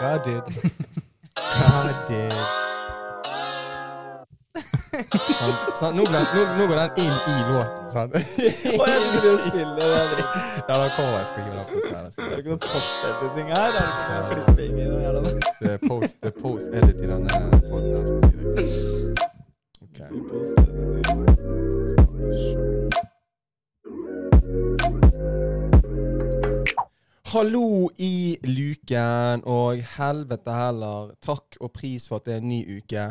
God did. God did. Sånn, sånn, nå, ble, nå, nå går den inn i låten, sant? Og jeg liker å spille den. Ja, da kommer jeg. Skal ikke la oss Er det ikke noe post-editing her? Er det ikke noe klipping i Det er post, det er post-edit i denne poden. Okay. Hallo i luken, og helvete heller. Takk og pris for at det er en ny uke.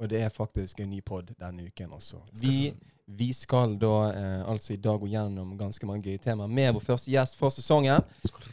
Og det er faktisk en ny pod denne uken også. Vi, vi skal da eh, altså i dag gå gjennom ganske mange gøye temaer med vår første gjest for sesongen.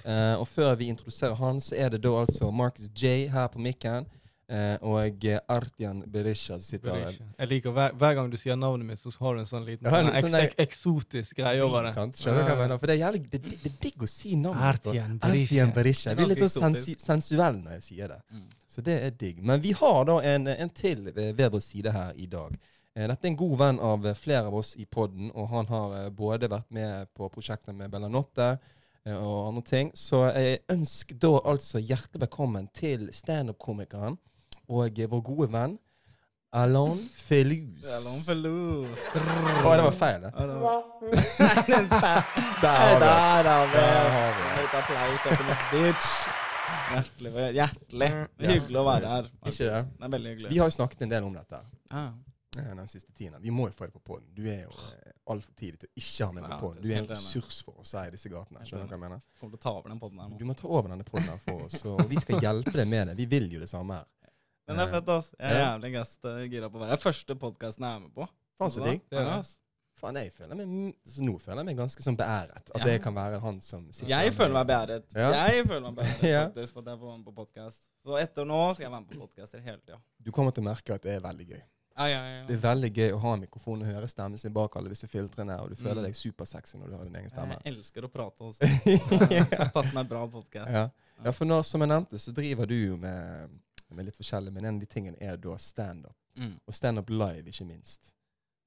Eh, og før vi introduserer han, så er det da altså Marcus J her på mikken. Eh, og eh, Artian Berisha sitter Berisha. der. Jeg liker hver, hver gang du sier navnet mitt, så har du en sånn liten sånn en sånn der- ek, eksotisk greie over det. Sant? Skjønner du hva jeg mener? For det er jævlig det, det, det er digg å si navnet. på. Artian Artian Berisha. Berisha. Jeg blir litt så sånn sensu sensuell når jeg sier det. Mm. Så det er digg. Men vi har da en, en til ved ved vår side her i dag. Eh, Dette er en god venn av eh, flere av oss i podden, og han har eh, både vært med på prosjekter med Bellanotte eh, og andre ting. Så jeg ønsker da altså hjertelig velkommen til standup-komikeren og eh, vår gode venn Alain Feluz. Alain Feluz. Å, det var feil, det. Der har vi det. Litt applaus opp i bitch. Hjertelig. hjertelig. Det er Hyggelig å være her. Ikke det? Det er veldig hyggelig. Vi har jo snakket en del om dette Ja. eh, den siste tiden. Vi må jo få det på podden. Du er jo eh, altfor tidlig til å ikke ha med på poden. Du er en ressurs for oss her i disse gatene. Skjønner du hva jeg mener? Kommer til å ta over den podden her nå. Du må ta over denne podden her for oss, og vi skal hjelpe deg med det. Vi vil jo det samme her. Men det er fett, ass. Jeg er jævlig gass uh, gira på å være her. Første podkasten jeg er med på. Faen så digg. Det er det. Ja, ass. Faen, jeg føler meg, så nå føler jeg meg ganske sånn beæret. At Ja. det kan være han som sitter Jeg føler meg beæret. Ja. Jeg føler meg beæret Ja. faktisk for at jeg får være med på podkast. Så etter nå skal jeg være med på podkaster hele tida. Du kommer til å merke at det er veldig gøy. Ja, ja, ja. Det er veldig gøy å ha mikrofon og høre stemmen sin bak alle disse filtrene, og du føler Mm. deg supersexy når du har din egen stemme. Jeg elsker å prate også. Det passer meg bra podkast. Ja. ja, for nå, som jeg nevnte, så driver du jo med, med litt forskjellig, men en av de tingene er da standup. Mm. Og standup live, ikke minst.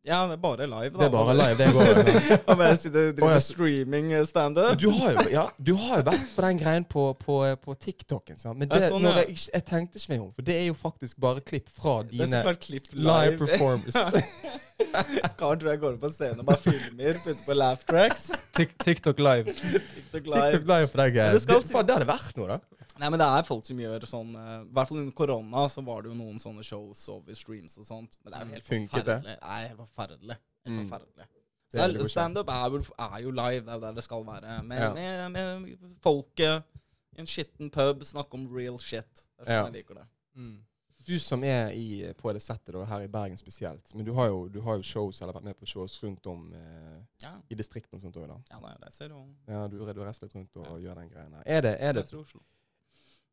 Ja, det er bare live, da. Det er bare live, det går. Om jeg sitter og driver streaming eh, standup? Du har jo ja, du har jo vært på den greien på, på, på TikToken. Sant? Men det, sånn, når ja. jeg, jeg tenkte ikke meg om, for det er jo faktisk bare klipp fra Det er dine klipp live live. performance. Karen tror jeg går opp på scenen og bare filmer, putter på laugh tracks. TikTok live. TikTok TikTok live. live for deg. Det skal Det, det hadde vært noe, da. Nei, men det er folk som gjør sånn eh, I hvert fall under korona så var det jo noen sånne shows over streams og sånt. Men det er jo helt Funket det? forferdelig. Nei, helt forferdelig. Helt Mm. forferdelig. Er er- Standup er, er jo live, det er jo der det skal være. Med, Ja. med, med folket i en skitten pub, snakke om real shit. Det er sånn Ja. jeg liker det. Mm. Du som er i, på det settet da, her i Bergen spesielt, men du har jo, du har jo shows, eller vært med på shows rundt om eh, Ja, i distriktene og sånt òg, da. ja nei, det ser du. Ja, du, du reiser litt rundt og, og gjør den greien der. Er det, er det.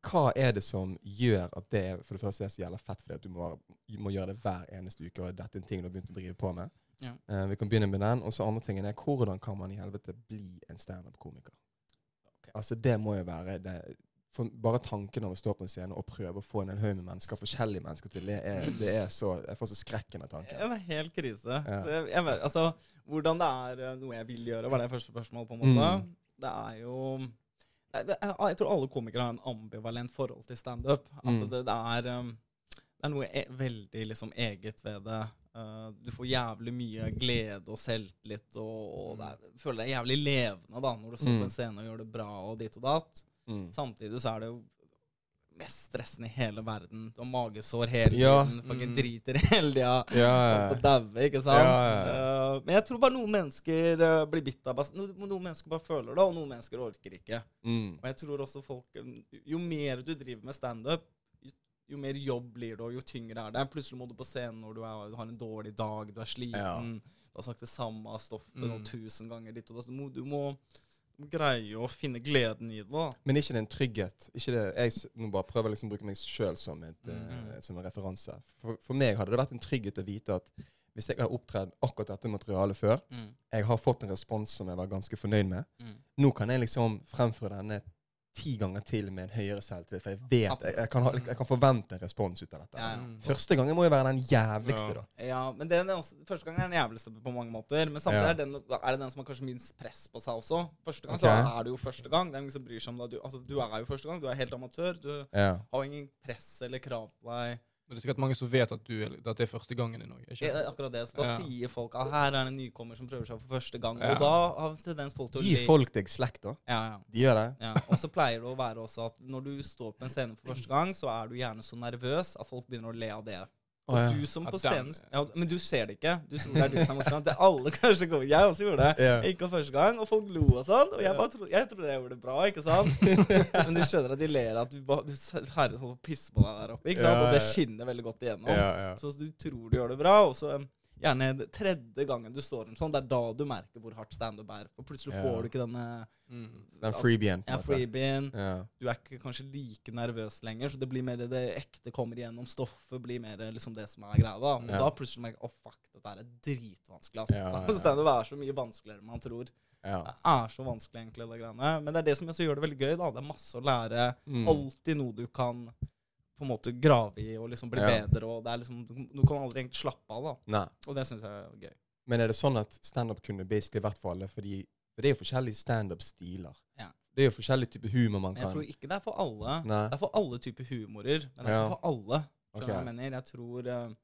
Hva er det som gjør at det er, for det første er så gjelder fett fordi at du må, må gjøre det hver eneste uke, og dette er en ting du har begynt å drive på med? Ja. Uh, vi kan begynne med den. Og så andre tingen er hvordan kan man i helvete bli en standup-komiker? Okay. Altså Det må jo være det for Bare tanken av å stå på en scene og prøve å få en hel haug med mennesker, forskjellige mennesker til, det er, det er så Jeg får så skrekken av tanken. Det er helt krise. Ja. Jeg, jeg vet, altså, hvordan det er eh, noe jeg vil gjøre, var det første spørsmål, på en måte. Mm. Det er jo det, det, jeg, jeg tror alle komikere har en ambivalent forhold til standup. At Mm. det, det, er, um, det er noe e veldig liksom, eget ved det. Uh, du får jævlig mye glede og selvtillit, og, og det er, føler deg jævlig levende da, når du står Mm. på en scene og gjør det bra og dit og datt. Mm. Samtidig så er det jo mest stressende i hele verden. Du har magesår hele Ja. tiden, fucking Mm. driter hele tida. Ja, ja. daue, ikke sant? Ja, ja, Eh, men jeg tror bare noen mennesker uh, blir bitt av no, Noen mennesker bare føler det, og noen mennesker orker ikke. mm. Og jeg tror også folk eh, Jo mer du driver med standup, jo, jo mer jobb blir det, og jo tyngre er det. Plutselig må du på scenen når du, er, du har en dårlig dag, du er sliten, Ja. du har sagt det samme stoffet Mm. noen tusen ganger ditt og datt. Du må, du må greie å finne gleden i det. da. Men ikke det en trygghet? Ikke det, jeg må bare prøve å liksom bruke meg sjøl som, mm. eh, Mm. som en referanse. For, for meg hadde det vært en trygghet å vite at hvis jeg har opptredd akkurat dette materialet før, jeg har fått en respons som jeg var ganske fornøyd med, Mm. nå kan jeg liksom fremføre denne ti ganger til med en høyere selvtillit. For jeg vet jeg, jeg, kan ha, jeg kan forvente en respons ut av dette. Ja, ja. Mm. Første gangen må jo være den jævligste, Ja. da. Ja, men den er også, Første gangen er den jævligste på mange måter. Men samtidig Ja. er, den, er det den som har kanskje minst press på seg også. Første gang okay. så er det jo første gang. Det er ingen som bryr seg om deg. Du, altså, du er jo første gang. Du er helt amatør. Du Ja. har ingen press eller krav på deg. Det er sikkert mange som vet at, du, at det er første gangen i Norge. Er akkurat det. Så da Ja. sier folk at her er det en nykommer som prøver seg for første gang. Ja. Og da har tendens folk til å Gir le. folk deg slekt, da? Ja, ja. De gjør det? Ja, og så pleier det å være også at når du står på en scene for første gang, så er du gjerne så nervøs at folk begynner å le av det. Og ja. du som på scenen ja, Men du ser det ikke. Du tror det er du som er morsom. Det er alle kanskje kommer. Jeg også gjorde det. Jeg gikk opp første gang, og folk lo og sånn. Og jeg bare trodde, jeg trodde jeg gjorde det bra, ikke sant? Men du skjønner at de ler at du, bare, du herre sånn pisser på deg der oppe, ikke sant? Og det skinner veldig godt igjennom. Så du tror du gjør det bra, og så um, gjerne tredje gangen du står om sånn, det er da du merker hvor hardt standup er. Og plutselig yeah. får du ikke denne Mm. Den freebien. ja, en freebien. Yeah. Du er ikke kanskje like nervøs lenger, så det blir mer det ekte kommer igjennom. Stoffet blir mer liksom det som er greia. da. Og yeah. da plutselig merker du oh, fuck, dette er dritvanskelig. ja, ja. Standup er så mye vanskeligere enn man tror. Ja. Det er så vanskelig, egentlig, det greiene. Men det er det som også gjør det veldig gøy. da. Det er masse å lære. Mm. Alltid noe du kan på en måte grave i og liksom bli Ja. bedre. og det er liksom, Du, kan aldri egentlig slappe av, da. Nei. Og det syns jeg er gøy. Men er det sånn at standup kunne basically vært for alle? Fordi, for det er jo forskjellige standup-stiler. Ja. Det er jo forskjellig type humor man Men jeg kan tror ikke det er for alle. Nei. Det er for alle typer humorer, men det er Ja. ikke for alle. Hva jeg mener? Jeg tror eh,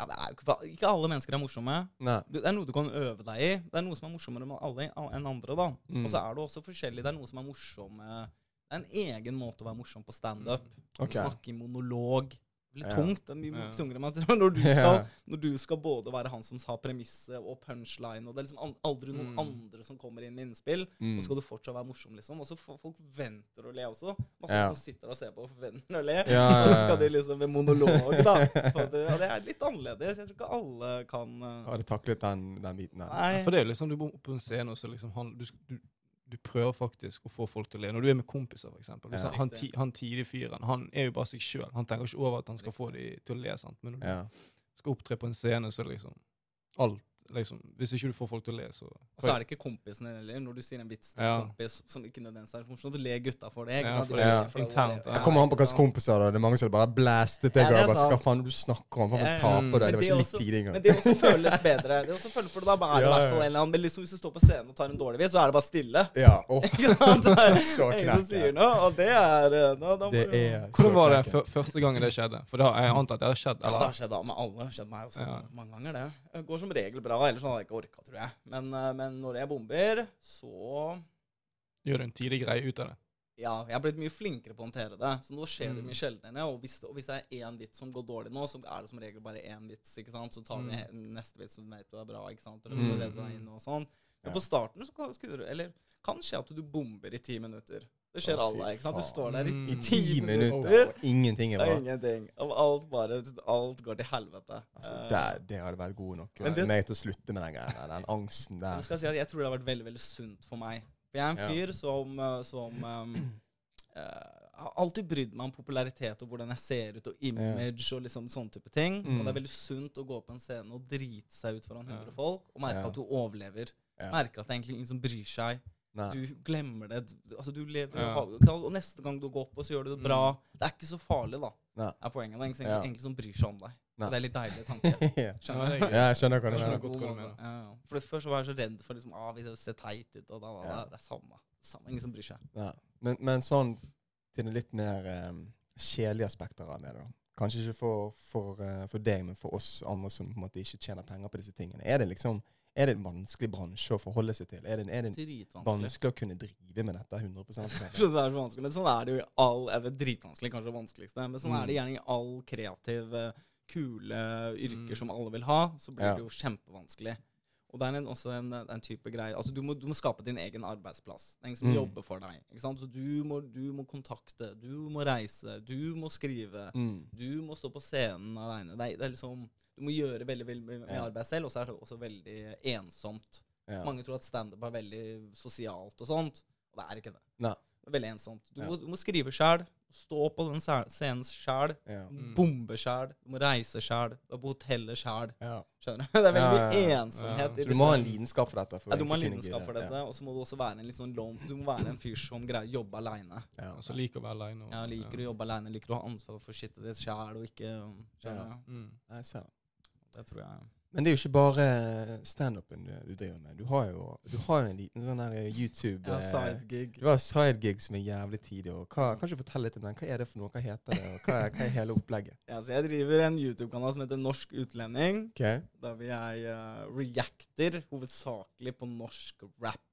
ja, det er ikke alle mennesker er morsomme. Nei. Det er noe du kan øve deg i. Det er noe som er morsommere med alle enn andre. da. Mm. Og så er det også forskjellig. Det er noe som er morsomme Det er en egen måte å være morsom på standup. Okay. Snakke i monolog. Det blir Ja. tungt. Det er mye Ja. tungere enn. Når du, skal, når du skal både være han som har premisset og punchline, og det er liksom aldri noen Mm. andre som kommer inn med innspill, Mm. og skal du fortsatt være morsom, liksom. Og så folk venter å le også. Masse Ja. som sitter og ser på og forventer å le. Ja, Og så skal de liksom med monolog, da. For det, og det er litt annerledes. Jeg tror ikke alle kan uh, Har taklet den, den biten der? Nei. For det er liksom, du bor på en scene, og så liksom han, du, du, du prøver faktisk å få folk til å le. Når du er med kompiser, eksempel. Ja. han, han, ti- han tidlig fyren, han er jo bare seg sjøl. Han tenker ikke over at han skal få de til å le. sant? Men når du Ja. skal opptre på en scene, så er det liksom alt liksom, Hvis ikke du får folk til å le, så Og så er det ikke kompisen din heller. Når du sier en vits til en Ja. kompis som ikke nødvendigvis er morsom, du ler gutta for det. Ja, for det er for det, internt, det- ja. Kommer an på hvilke kompis kompiser det er. Det er mange som bare blastet deg. Ja, det er bare. Hva faen du snakker om? Hva faen taper deg? Det var ikke litt tidligere. tid engang. Men det også føles bedre. Det også føles, for da er det Ja, i hvert ja. fall en eller annen Men liksom hvis du står på scenen og tar en dårlig vits, så er det bare stille. Ja, oh. Ikke sant? Det er ingen som sier noe, og det er eh, da, Det du- er Hvordan var det første gangen det skjedde? For det har jeg antar at det har skjedd. Ja, det har skjedd med alle. Det har skjedd meg også mange ganger, det. Det går som regel bra, ellers hadde jeg ikke orka, tror jeg. Men, eh, men når jeg bomber, så Gjør du en tidlig greie ut av det? Ja, jeg har blitt mye flinkere på å håndtere det. Så nå skjer det Mm. mye sjeldnere. Og hvis, og hvis det er én vits som går dårlig nå, så er det som regel bare én vits. ikke sant? Så tar vi mm. neste vits som vet du er bra, ikke sant? Eller du Mm. deg inn og sånn. Men på starten så skulle du, eller, kan skje at du bomber i ti minutter. Det skjer alle. ikke sant? Du står der i, Mm. i ti minutter. og ingenting er Det er ingenting. Og alt bare Alt går til helvete. Altså, Eh, det, det hadde vært god nok Men det- meg til å slutte med den greia. Den angsten der. Jeg, skal si at jeg tror det har vært veldig veldig sunt for meg. For jeg er en Ja. fyr som, eh, som um, uh, har alltid brydd meg om popularitet og hvordan jeg ser ut, og image og liksom sånne type ting. Mm. Og det er veldig sunt å gå på en scene og drite seg ut foran 100 Ja. folk og merke Ja. at du overlever. Ja. Merker at det er egentlig ingen som bryr seg. Nei. Du glemmer det. Altså, du lever Ja. og, neste gang du går opp, og så gjør du det bra. Det er ikke så farlig, da, Nei. er poenget. Det er ingen, Ja. ingen som bryr seg om deg. Nei. Og det er litt deilig tanke. ja. Skjønner du? ja, jeg skjønner hva du mener. Ja. For Først så var jeg så redd for liksom, ah, hvis jeg ser teit ut. Og da, da, da, Ja. Det er samme. samme. Ingen som bryr seg. Ja. Men, men sånn til det litt mer um, kjedelige spekteret av det, da. Kanskje ikke for, for, eh, for deg, men for oss andre som på en måte ikke tjener penger på disse tingene. Er det liksom er det en vanskelig bransje å forholde seg til? Er det, er det vanskelig å kunne drive med dette 100% det er så vanskelig, Men sånn er det jo i all jeg vet, Dritvanskelig, kanskje det vanskeligste. Men sånn Mm. er det gjerne i all kreativ, kule yrker Mm. som alle vil ha. Så blir Ja. det jo kjempevanskelig. Og det er en, også en, en type greie Altså du må, du må skape din egen arbeidsplass. Det er ingen som Mm. jobber for deg. Ikke sant? Så du må, du må kontakte, du må reise, du må skrive. Mm. Du må stå på scenen aleine. Det, det er liksom Du må gjøre veldig veldig mye Ja. arbeid selv, og så er det også veldig ensomt. Ja. Mange tror at standup er veldig sosialt og sånt, og det er ikke det. Ne. Det veldig ensomt. Du, Ja. må, du må skrive sjøl. Stå på den scenen sjæl. Ja. Mm. Bombe sjæl. Du må reise sjæl. Du er på hotellet sjæl. ja. Skjønner du? Det er veldig mye ja, ja. ensomhet. Ja. Så du må ha en lidenskap for dette. For ja, du må ha en lidenskap for dette, og så må du også være en litt sånn lone Du må være en fyr som greier å jobbe aleine. Ja. Ja. Altså liker å være aleine. Ja, liker du å jobbe aleine, liker du å ha ansvar for shitet ditt sjæl og ikke Skjønner Ja. du? Mm. Det tror jeg Men det er jo ikke bare standupen du, du driver med. Du har jo, du har jo en liten sånn der YouTube Ja, eh, sidegig. Du har sidegig som er jævlig tidlig. Og hva, kan du fortelle litt om den? Hva er det for noe? Hva heter det? Og hva er, hva er hele opplegget? Ja, så jeg driver en YouTube-kanal som heter Norsk utlending. Okay. Der vi jeg uh, reacter hovedsakelig på norsk rap.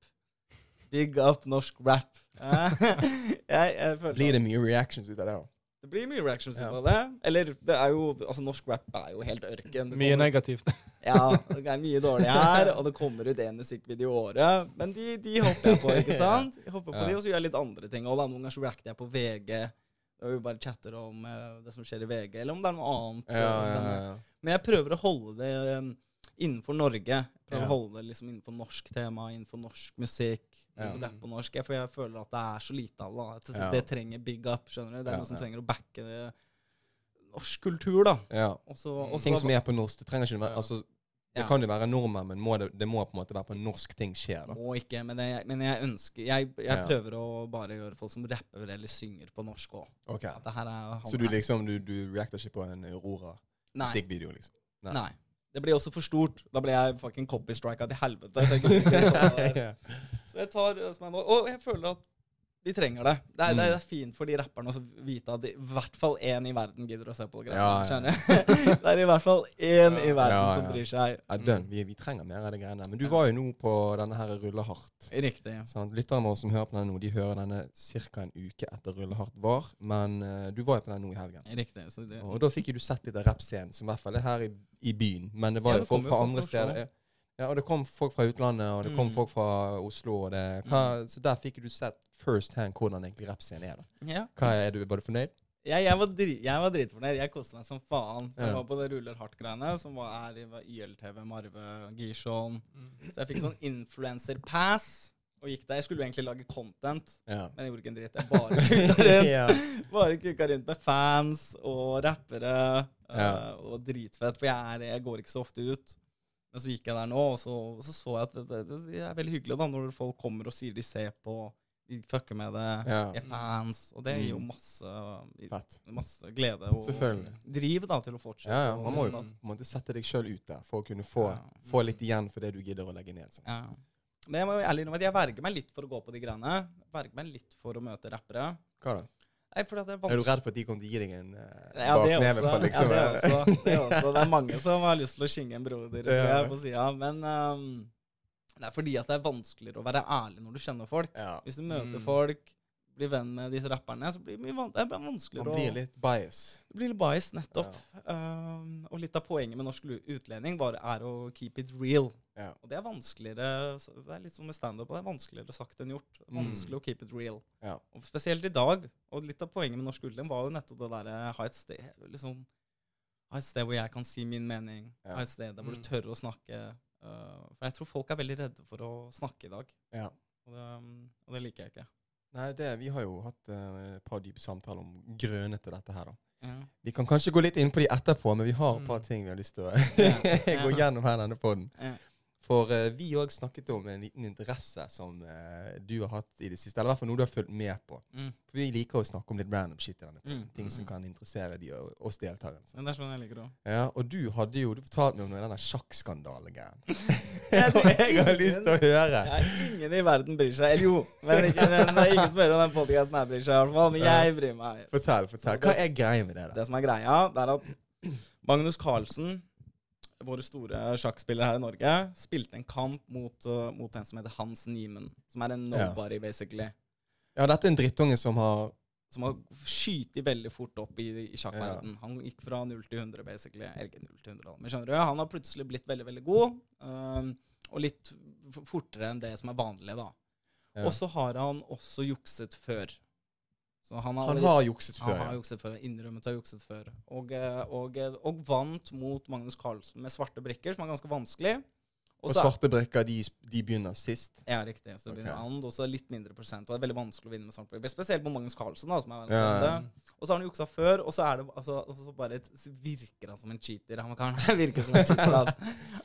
Big up norsk rap. Eh, jeg, jeg Blir det mye reactions ut av det? da? Det blir mye reactions ut Ja. av det. Eller det er jo Altså, norsk rap er jo helt ørken. Mye kommer- negativt. Ja, det er mye dårlig her, og det kommer ut én musikkvideo i året. Men de, de hopper jeg på, ikke sant? Jeg hopper på Ja. de, Og så gjør jeg litt andre ting. Da, noen ganger så reacter jeg på VG. Og vi bare chatter om uh, det som skjer i VG, eller om det er noe annet. Ja, ja, ja. Men jeg prøver å holde det um, innenfor Norge. Prøver Ja. å holde det liksom innenfor norsk tema, innenfor norsk musikk. Ja. Rappe på norsk. For jeg føler at det er så lite av det. det, Ja. det trenger big up. skjønner du? Det er noe som trenger å backe det. norsk kultur, da. ja. Og så, Ting som er på norsk. Det trenger ikke være altså, Det kan jo være nordmenn, men må det, det må på en måte være på norsk ting skjer. da. Må ikke, men jeg, men jeg ønsker Jeg, jeg prøver å bare gjøre folk som rapper eller synger på norsk òg. Ok. At det her han Så du liksom, du, du reacter ikke på en Aurora-musikkvideo, liksom? Nei. Nei. Det blir også for stort. Da blir jeg fucking copystrika til helvete. Så jeg, tar. Og jeg føler at vi trenger det. Det er, det Mm. er fint for de rapperne å vite at i hvert fall én i verden gidder å se på det Ja, ja. greiene. Skjønner du? Det er i hvert fall én i verden Ja, som bryr seg. Ja, den, Vi, vi trenger mer av de greiene. Men du var jo nå på denne her Rulle hardt. Riktig. Sånn, Lytterne våre som hører på den nå, de hører denne ca. en uke etter Rulle hardt var. Men uh, du var jo på den nå i helgen. Riktig. Så det, Og da fikk jo du sett litt av rappscenen, som i hvert fall er her i, i byen. Men det var Ja, jo det folk fra andre steder. Ja, og det kom folk fra utlandet, og det kom Mm. folk fra Oslo. Og det, hva, Så der fikk du sett first hand hvordan egentlig rappscenen er. da. ja. Hva er du, Var du fornøyd? Jeg, jeg, var dri, jeg var dritfornøyd. Jeg koste meg som faen. Jeg Ja. var på det Ruller Hardt-greiene, som var, her i YLTV, Marve, Gishon. Mm. Så jeg fikk sånn influencer-pass. Og gikk der. Jeg skulle jo egentlig lage content, Ja. men jeg gjorde ikke en dritt. Jeg bare kuka rundt. ja. Bare kuka rundt med fans og rappere. Ja. eh, og dritfett, for jeg, er, jeg går ikke så ofte ut. Men så gikk jeg der nå, og så så, så jeg at det, det, det er veldig hyggelig da, når folk kommer og sier de ser på, de fucker med det, Ja. er fans. Og det gir jo Mm. masse, Fett. masse glede og driv da til å fortsette. Ja, ja. Man må jo på en måte sette deg sjøl ut der for å kunne få, Ja. få litt igjen for det du gidder å legge ned. sånn. Ja. Men jeg må jo ærlig innrømme at jeg verger meg litt for å gå på de greiene. Verger meg litt for å møte rappere. Hva da? Nei, for det er Er du redd for at de kommer til å gi deg en uh, Ja, det også. liksom, ja, det, er også. det også. Det er mange som har lyst til å skinge en broder Ja. jeg, på sida. Men um, det er fordi at det er vanskeligere å være ærlig når du kjenner folk. ja. Hvis du møter Mm. folk, blir venn med disse rapperne, så blir det, mye van det blir Man blir litt bias. Det blir litt bias, nettopp. Ehm, og litt av poenget med norsk utlending bare er å keep it real. Ja. Og det er vanskeligere Det er litt som med standup, det er vanskeligere sagt enn gjort. Det er Mm. å keep it real. Ja. Og spesielt i dag. Og litt av poenget med norsk utlending var jo nettopp det derre ha et sted liksom, Ha et sted hvor jeg kan si min mening. Ja. Ha et sted der hvor du Mm. tør å snakke. Uh, for jeg tror folk er veldig redde for å snakke i dag. ja. Og det, og det liker jeg ikke. Nei, det, vi har jo hatt uh, et par dype samtaler om grønne til dette her, da. Ja. Vi kan kanskje gå litt inn på de etterpå, men vi har et par Mm. ting vi har lyst til å Ja. gå gjennom her denne podden. Ja. For uh, vi òg snakket om en liten interesse som uh, du har hatt i det siste. Eller i hvert fall noe du har fulgt med på. Mm. For vi liker å snakke om litt random shit i denne. Mm. Ting som Mm. kan interessere de og oss deltakerne. Det er sånn jeg liker det. Ja, og du hadde jo Du fortalte meg om denne tror Og jeg har lyst til å høre. Ja, ingen i verden bryr seg. Eller jo, men, ikke, men det er ingen som hører om den podkasten her bryr seg i hvert fall. Men jeg bryr meg. Fortell, fortell. Hva er greia med det? da? Det som er greia, det er at Magnus Carlsen, vår store sjakkspillere her i Norge, spilte en kamp mot, uh, mot en som heter Hans Niemen. Som er en Ja. basically. Ja, dette er en drittunge som har Som har skytet veldig fort opp i, i sjakkverden. Han gikk fra 0 til 100, basically. Eller ikke 0 til 100, men skjønner du? Han har plutselig blitt veldig, veldig god. um, og litt fortere enn det som er vanlig, da. ja. Og så har han også jukset før. Så han har, Han har jukset før. han har jukset før. Innrømmet å ha jukset før. Og, eh, og, eh, og vant mot Magnus Carlsen med svarte brikker, som er ganske vanskelig. Og så- svarte brikker, de, de begynner sist. Ja, riktig. Så det blir Ok. noe og så litt mindre prosent. Og det er veldig vanskelig å vinne med svarte brikker. Spesielt på Magnus Carlsen, da, som er verdens Ja, ja. Og så har han juksa før, og så det altså, og så bare så virker han som en cheater. Han kan, virker som en cheater, altså.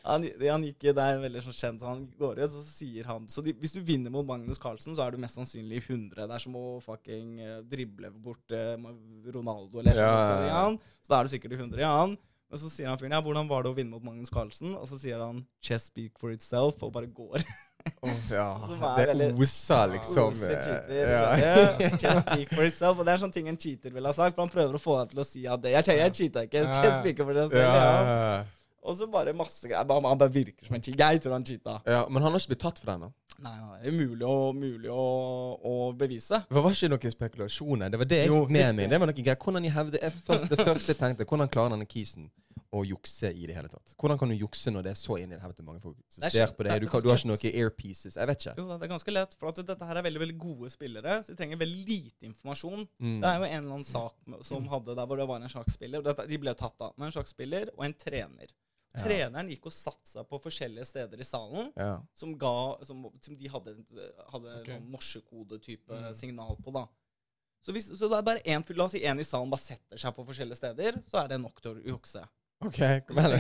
Han, han gikk, Det er veldig sånn kjent, så han går ut, så sier han Så de, hvis du vinner mot Magnus Carlsen, så er du mest sannsynlig i 100. Det er som å fucking eh, drible bort eh, Ronaldo eller noe sånt. ja, så, ja. ja, Så da er du sikkert i 100 i han. Men så sier han fyren ja, hvordan var det å vinne mot Magnus Carlsen? Og så sier han 'chess speak for itself', og bare går. Åh, ja. Er Det veldig- oser liksom Oser cheater. ja. Chess? Speak for itself. Og det er sånne ting en cheater ville ha sagt. For han prøver å få deg til å si at det, jeg, jeg cheata ikke. Just speak for itself. Ja. ja, Og så bare masse greier. Bare- Han bare virker som en cheat. Jeg tror han cheata. ja. Men han har ikke blitt tatt for den, da? Nei, nei, det er umulig å, mulig å, å bevise. Det var ikke noen spekulasjoner. Det var det jeg fikk med meg. Det var noen greier. Hvordan jeg hevde, først, Det første jeg tenkte, hvordan klarer denne kisen å jukse i det hele tatt? Hvordan kan du jukse når det er så inn i det helvete mange folk som er ser på det det? Du, kan, du har ikke noen earpieces. Jeg vet ikke. Jo det er ganske lett. For at dette her er veldig veldig gode spillere, så vi trenger veldig lite informasjon. Mm. Det er jo en eller annen sak som hadde der hvor det var en sjakkspiller. de ble tatt av. Men en sjakkspiller og en trener. Ja. Treneren gikk og satte seg på forskjellige steder i salen. Ja. som ga Som, som de hadde, hadde okay. sånn morsekode-type Mm. signal på, da. Så, hvis, så det er bare én La oss si én i salen bare setter seg på forskjellige steder, så er det nok til å jukse. OK. Men,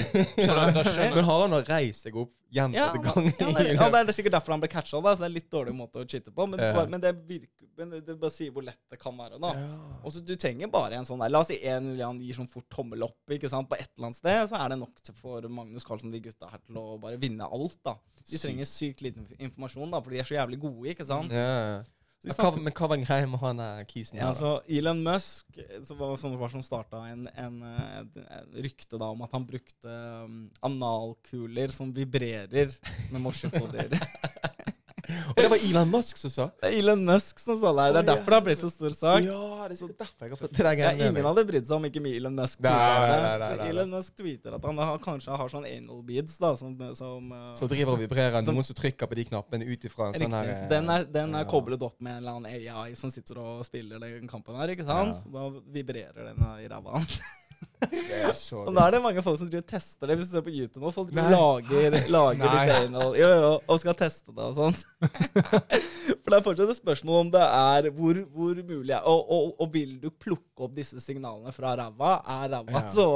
men har han da reist seg opp Ja, gjentatte ja, ganger? ja, det, ja, det er sikkert derfor han ble catcha, så det er en litt dårlig måte å cheate på. Men, Ja. bare, men, det, virker, men det, det bare sier hvor lett det kan være, da. Ja. Og så Du trenger bare en sånn der La oss si en eller annen gir sånn fort tommel opp ikke sant, på et eller annet sted, så er det nok til for Magnus Carlsen de gutta her til å bare vinne alt. da De trenger sykt liten informasjon, da fordi de er så jævlig gode. ikke sant? Ja. Hva, men hva var greia med han kisen Ja, altså Elon Musk, så var, sånn var som starta en, en, eh, et- et rykte da om at han brukte um, analkuler som vibrerer med morsekoder. Og det var Elon Musk som sa? det er Elon Musk som sa det. Det er derfor det har blitt så stor sak. Ja, det er sikkert derfor jeg har fått Ja, ingen hadde brydd seg om ikke Elon Musk Nei, det. nei, nei, nei, Elon Musk tweeter at han har, kanskje har sånn anal beads da, som, som Så driver og vibrerer noen som trykker på de knappene ut ifra en sånn Riktig. her så eh, den er, den er ja. koblet opp med en eller annen AI som sitter og spiller den kampen her. ikke sant? Ja. Da vibrerer den i ræva hans. Det Og da er det mange folk som driver og tester det. Hvis du ser på YouTube nå, folk Nei. lager, lager design og, jo, jo, og skal teste det og sånt. For det er fortsatt et spørsmål om det er hvor, hvor mulig er og, og, og vil du plukke opp disse signalene fra ræva? Er ræva Ja. så,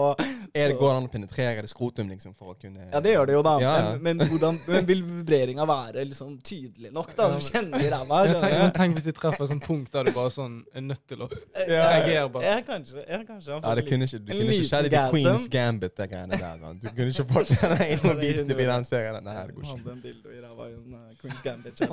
Er det så Går det an å penetrere det skrotum liksom for å kunne Ja, det gjør det jo, da. Ja, ja. Men, men, hvordan, men vil vibreringa være liksom tydelig nok? da? Du kjenner i ræva? Tenk, tenk hvis de treffer et sånt punkt der du bare sånn er nødt til å reagere bare. Ja, kanskje. Kanskje det kunne ikke, du kunne liten skjedd i. Queen's Gambit, det greiene der. Man. Du kunne ikke fått den vist det i den serien. Nei, det går ikke. Dildo i ræva i en uh, Queen's Gambit.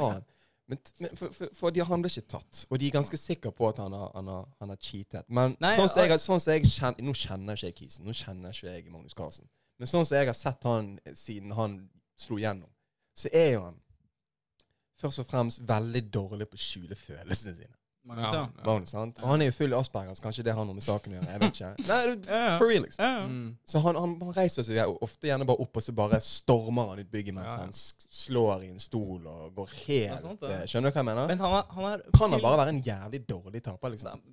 Men, for, for, for de, han ble ikke tatt, og de er ganske sikre på at han har, han har, han har cheatet. Men Nei, sånn som jeg, sånn jeg kjenner Nå kjenner ikke jeg Kisen, nå kjenner ikke jeg Magnus Carlsen. Men sånn som jeg har sett han eh, siden han slo gjennom, så er jo han først og fremst veldig dårlig på å skjule følelsene sine. Magnus, ja. Magnus, sant? Og han er jo full i så kanskje det har noe med saken å gjøre. Jeg vet ikke. Nei, det- for real, liksom. Ja. Mm. Så han, han, han reiser seg ofte gjerne bare opp, og så bare stormer han ut bygget mens Ja. han slår i en stol og går helt sant, det. eh, Skjønner du hva jeg mener? Men han er, han er kan han til- bare være en jævlig dårlig taper, liksom?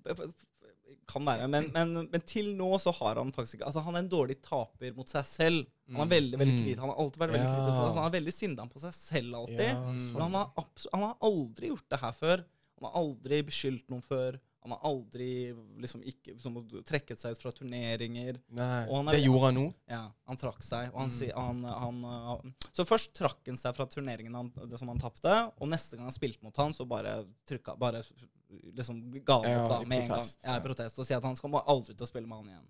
Kan være, men, men, men til nå så har han faktisk ikke Altså Han er en dårlig taper mot seg selv. Han er Mm. veldig veldig Mm. kritisk Han har alltid vært veldig Ja. kritisk Han er veldig sinna på seg selv alltid. Ja, Mm. sånn. Men han har, han har aldri gjort det her før. Han har aldri beskyldt noen før. Han har aldri liksom ikke liksom, trekket seg ut fra turneringer. Nei, er- det gjorde han nå. Ja, han trakk seg. Han, Mm. han, han, uh, så først trakk han seg fra turneringen han, det som han tapte, og neste gang han spilte mot han, så bare trykka Bare liksom ga han Ja, opp da med med en gang. Ja, i protest. Og si at han skal aldri til å spille med han igjen.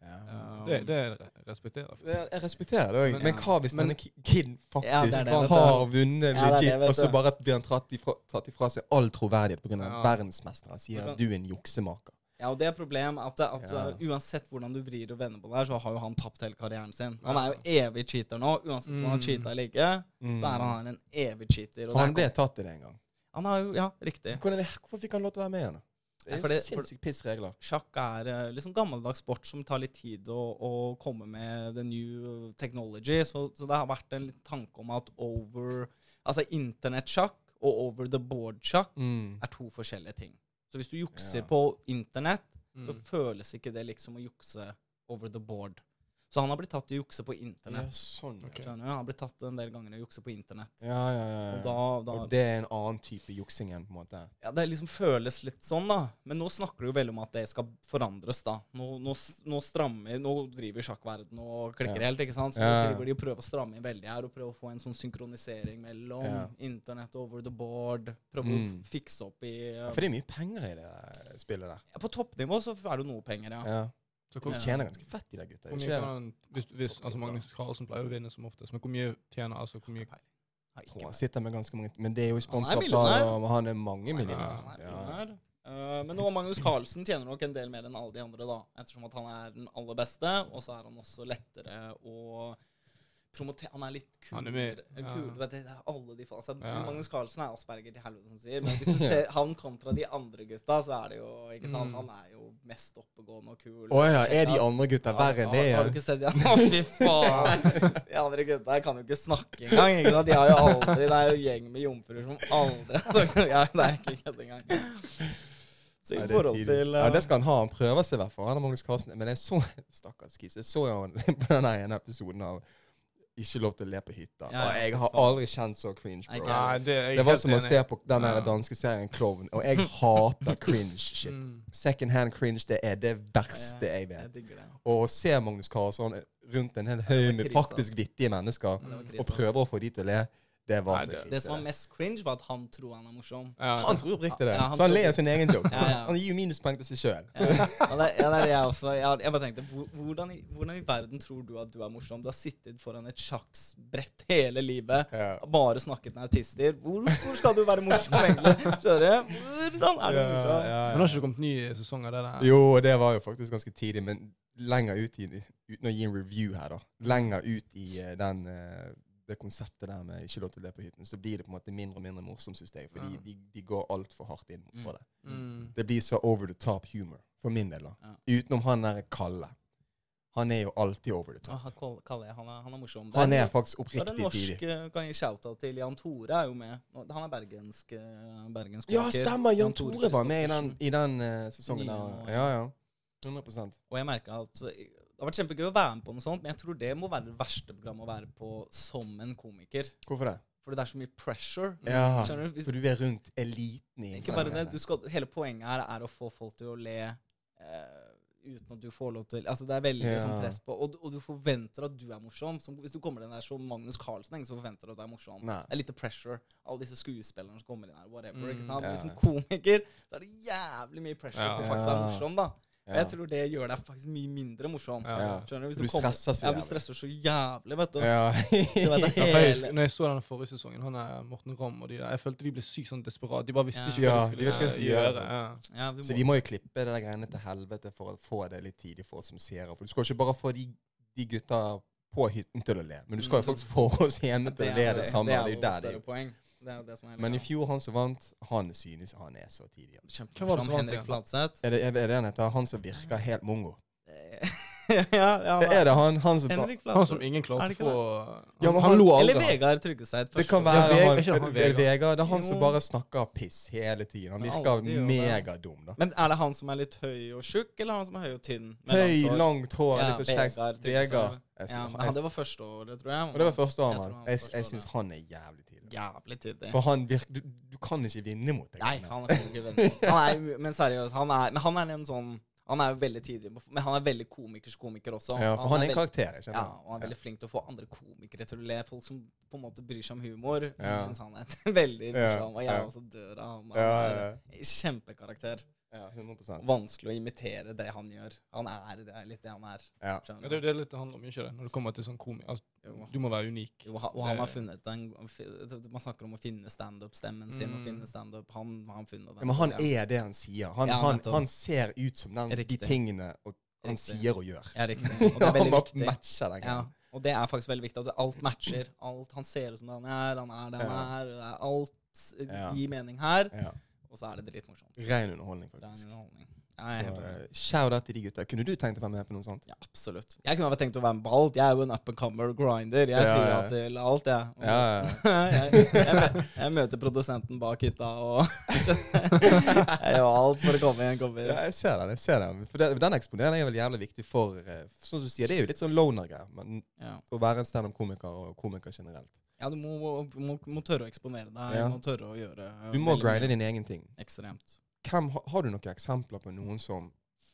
Ja. Det, det respekterer jeg. Jeg jeg respekterer det òg, Men- men, hva hvis men- denne kiden faktisk Ja, det det, har vunnet Ja, det det, legit, og så bare blir han tatt ifra, tatt ifra seg all troverdighet pga. Ja. av verdensmesteren sier at du er en juksemaker? Ja, og det er problemet at, at Ja. uh, uansett hvordan du vrir og vender på det her, så har jo han tapt hele karrieren sin. Han er jo evig cheater nå. Uansett om han har Mm. cheata eller ikke, Mm. så er han en evig cheater. Og For han ble tatt i det en gang. han har jo Ja, riktig. Hvorfor fikk han lov til å være med igjen? da? Det er jo det- sinnssykt pissregler. Sjakk er eh, liksom gammeldags sport som tar litt tid å, å komme med the new technology. Så, så det har vært en tanke om at over Altså internettsjakk og over the board-sjakk Mm. er to forskjellige ting. Så hvis du jukser Ja. på internett, så Mm. føles ikke det liksom å jukse over the board. Så han har blitt tatt i å jukse på internett. ja. sånn, okay. Han har blitt tatt en del ganger i å jukse på internett. Ja, ja, ja. Og da, da Og det er en annen type juksing enn på en måte. Ja, det liksom føles litt sånn, da. Men nå snakker du jo veldig om at det skal forandres, da. Nå, nå, nå strammer Nå driver sjakkverden og klikker helt, ikke sant. Så nå driver de og prøver å stramme inn veldig her, og prøver å få en sånn synkronisering mellom internett over the board. Prøve Mm. å fikse opp i Ja, for det er mye penger i det spillet der. ja, På toppnivå så er det noe penger, ja. Så De hvor, tjener ganske fett, de der gutta. hvor mye det? kan hvis, hvis, altså Magnus Carlsen pleier jo å vinne som oftest, men hvor mye tjener altså hvor mye Jeg tror han sitter med ganske mange Men det er jo sponsoravtale, og han er mange er millionærer. millionær. Ja. Eh, men nå Magnus Carlsen tjener nok en del mer enn alle de andre, da. Ettersom at han er den aller beste, og så er han også lettere å promotere Han er litt kul. Han er mer- kul ja. du vet, det er alle de altså, Ja. Magnus Carlsen er Asperger til helvete, som sier. Men hvis du ser han kontra de andre gutta, så er det jo ikke sant, Mm. Han er jo mest oppegående og kul. Å ja, er de andre gutta verre enn det Har, har du ikke sett de Å, fy faen! De andre gutta kan jo ikke snakke engang. Ikke sant? De har jo aldri Det er jo gjeng med jomfruer som aldri har sagt. Ja, det er ikke kødd engang. Så i Nei, det forhold til Ja, eh, det skal han ha. Han prøver seg i hvert fall. Han er Magnus Carlsen. Men jeg så Stakkars Kis. Jeg så jo han på den ene episoden av Ikke lov til å le på hytta. Ja, Og jeg har faen. aldri kjent så cringe, bro. Nei, det Det var som å se på den Ja. danske serien Klovn. Og jeg hater cringe shit. Mm. Second hand cringe, det er det verste jeg Jeg vet. Å se Magnus Carlsson rundt en hel haug med faktisk altså. vittige mennesker og altså. prøver å få de til å le, det var Nei, så det- krise. Det som var mest cringe, var at han tror han er morsom. Ja, Han tror oppriktig det. Ja, han så han ler av sin egen joke. Ja, ja. Han gir jo minuspoeng til seg sjøl. Ja, ja, det, er jeg også. Jeg, jeg bare tenkte, hvordan, i- hvordan i verden tror du at du er morsom? Du har sittet foran et sjakksbrett hele livet. Ja. Bare snakket med autister. Hvor, hvor skal du være morsom, egentlig? Skjønner du? Hvordan er du morsom? Men har ikke det kommet ny sesong av det der? Jo, det var jo faktisk ganske tidlig, men lenger ut i Uten å gi en review her, da. Lenger ut i eh, den eh, det konseptet der med ikke lov til å le på hytten, så blir det på en måte mindre og mindre morsomt, syns jeg. Fordi Ja. de, de går altfor hardt inn på Mm. det. Mm. Det blir så over the top humor, for min del. da. Ja. Utenom han derre Kalle. Han er jo alltid over the top. Ah, Kalle, han er, han er morsom. Han er faktisk oppriktig norsk tidlig. eh, kan jeg shout-out til. Jan Tore er jo med. Han er bergensk, eh, bergensk Ja, stemmer! Jan Tore var med i den, i den uh, sesongen der. Ja, ja. 100 Og jeg merker at det har vært kjempegøy å være med på noe sånt, men jeg tror det må være det verste programmet å være på som en komiker. Hvorfor det? Fordi det er så mye pressure. Ja, Skjønner du? Hvis, for du er rundt eliten i ikke bare det, du skal, Hele poenget her er å få folk til å le eh, uten at du får lov til Altså Det er veldig Ja. sånn press på Og, du- og du forventer at du er morsom. Som, hvis du kommer inn der som Magnus Carlsen, så forventer du at du er morsom. Nei. Det er litt pressure. Alle disse skuespillerne som kommer inn her, whatever. Mm, ikke sant? ja. Men Som komiker så er det jævlig mye pressure Ja. for å faktisk være morsom. da Og Ja. jeg tror det gjør deg faktisk mye mindre morsom. Skjønner du? Hvis Du kommer- stresser så Ja, du jævlig. stresser så jævlig, vet du. Ja. Du vet, hele... Ja, jeg husker, når jeg så den forrige sesongen, han er Morten Ramm og de der, jeg følte de ble sykt sånn desperat. De bare visste Ja. ikke hva de skulle de skulle gjøre. gjøre. Ja. ja, Så må, de må jo klippe det der greiene til helvete for å få det litt tidlig for oss som seere. For du skal ikke bare få de, de gutta på hytten til å le, men du skal jo Mm. faktisk få oss hjemme til å le det samme. Det er jo der det er. Det er jo det som er Men i fjor, han som vant, han synes han er så tidlig. Hvem var det Kjempemorsom. Henrik? Fladseth. Er det, er det han heter? Han som virker helt mongo? ja, ja, det Er det han, han som Henrik Han som ingen klarte å få Ja, Han, han- lo aldri. Eller Vegard Tryggeseid. Det kan være Ja, han, ikke han Vegard? Vegard. Det er han som bare snakker piss hele tiden. Han virker megadum, da. Men er det han som er litt høy og tjukk, eller han som er høy og tynn? Høy, langt hår? langt hår, Ja. Vegard Vegard. Jeg Ja, synes- men han, det var første året, tror jeg. Og det var første året Jeg, Jeg, jeg syns han er jævlig tidlig. Jævlig tydelig. For han virker du, du kan ikke vinne mot deg. Nei, han er ikke vinne. Han er, men seriøst, han er, men han er en sånn Han er jo veldig tidlig, men han er veldig komikers komiker også. Ja, for han er en karakter. ikke sant? Ja, og han er veldig flink til å få andre komikere til å le. Folk som på en måte bryr seg om humor. Ja. Syns han er veldig Ja, morsom. Og jeg også dør av ham. Han Ja, er ja, kjempekarakter. Ja, 100 Vanskelig å imitere det han gjør. Han er det litt det han er. Ja. Ja, det er jo det litt det handler om, ikke det? Når det kommer til sånn komi... Altså, du må være unik. Jo, og han har funnet den Man snakker om å finne standup-stemmen sin og Mm. finne standup. Han han har funnet den. Ja, men han er det han sier. Han, Ja, han, han ser ut som den, de tingene og han Riktig. sier og gjør. Ja, riktig. Og det er han veldig viktig. matcher den Ja, og det er faktisk veldig viktig at alt matcher. Alt Han ser ut som den er, han er han Ja. er. det er Alt gir mening her. Ja. Og så er det dritmorsomt. Ren underholdning, faktisk. faktisk. underholdning. Eh, shout out til de gutta. Kunne du tenkt å være med på noe sånt? Ja, absolutt. Jeg kunne ha tenkt å være med på alt. Jeg er jo en up and comer grinder. Jeg Ja, sier ja. ja til alt, jeg. Ja, jeg, jeg, jeg møter produsenten bak hytta og Jeg gjør alt for å komme i en kompis. Ja, jeg ser den. jeg ser Den For det, Den eksponeringen er vel jævlig viktig for eh, Sånn som du sier, Det er jo litt sånn loner-greier. Å være en standup-komiker og komiker generelt. Ja, du må, må, må tørre å eksponere deg. Du må tørre å gjøre Du må grinde din egen ting. Ekstremt. Hvem, har- du noen eksempler på noen som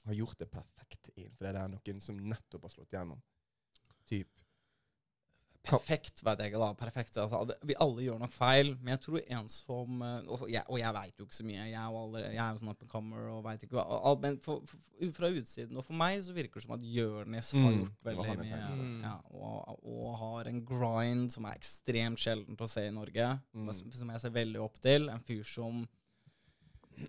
har gjort det perfekt innenfor det der? Noen som nettopp har slått gjennom? Typ. Perfekt, vet jeg ikke. da, perfekt. Altså, vi alle gjør nok feil, men jeg tror en som eh, Og jeg, og jeg veit jo ikke så mye. Jeg er jo, jeg er jo sånn up and comer og veit ikke alt, Men for, for, fra utsiden og for meg så virker det som at Jonis har Mm, gjort veldig mye. Ja, og, og har en grind som er ekstremt sjeldent å se i Norge. Mm. Som, som jeg ser veldig opp til. En fyr som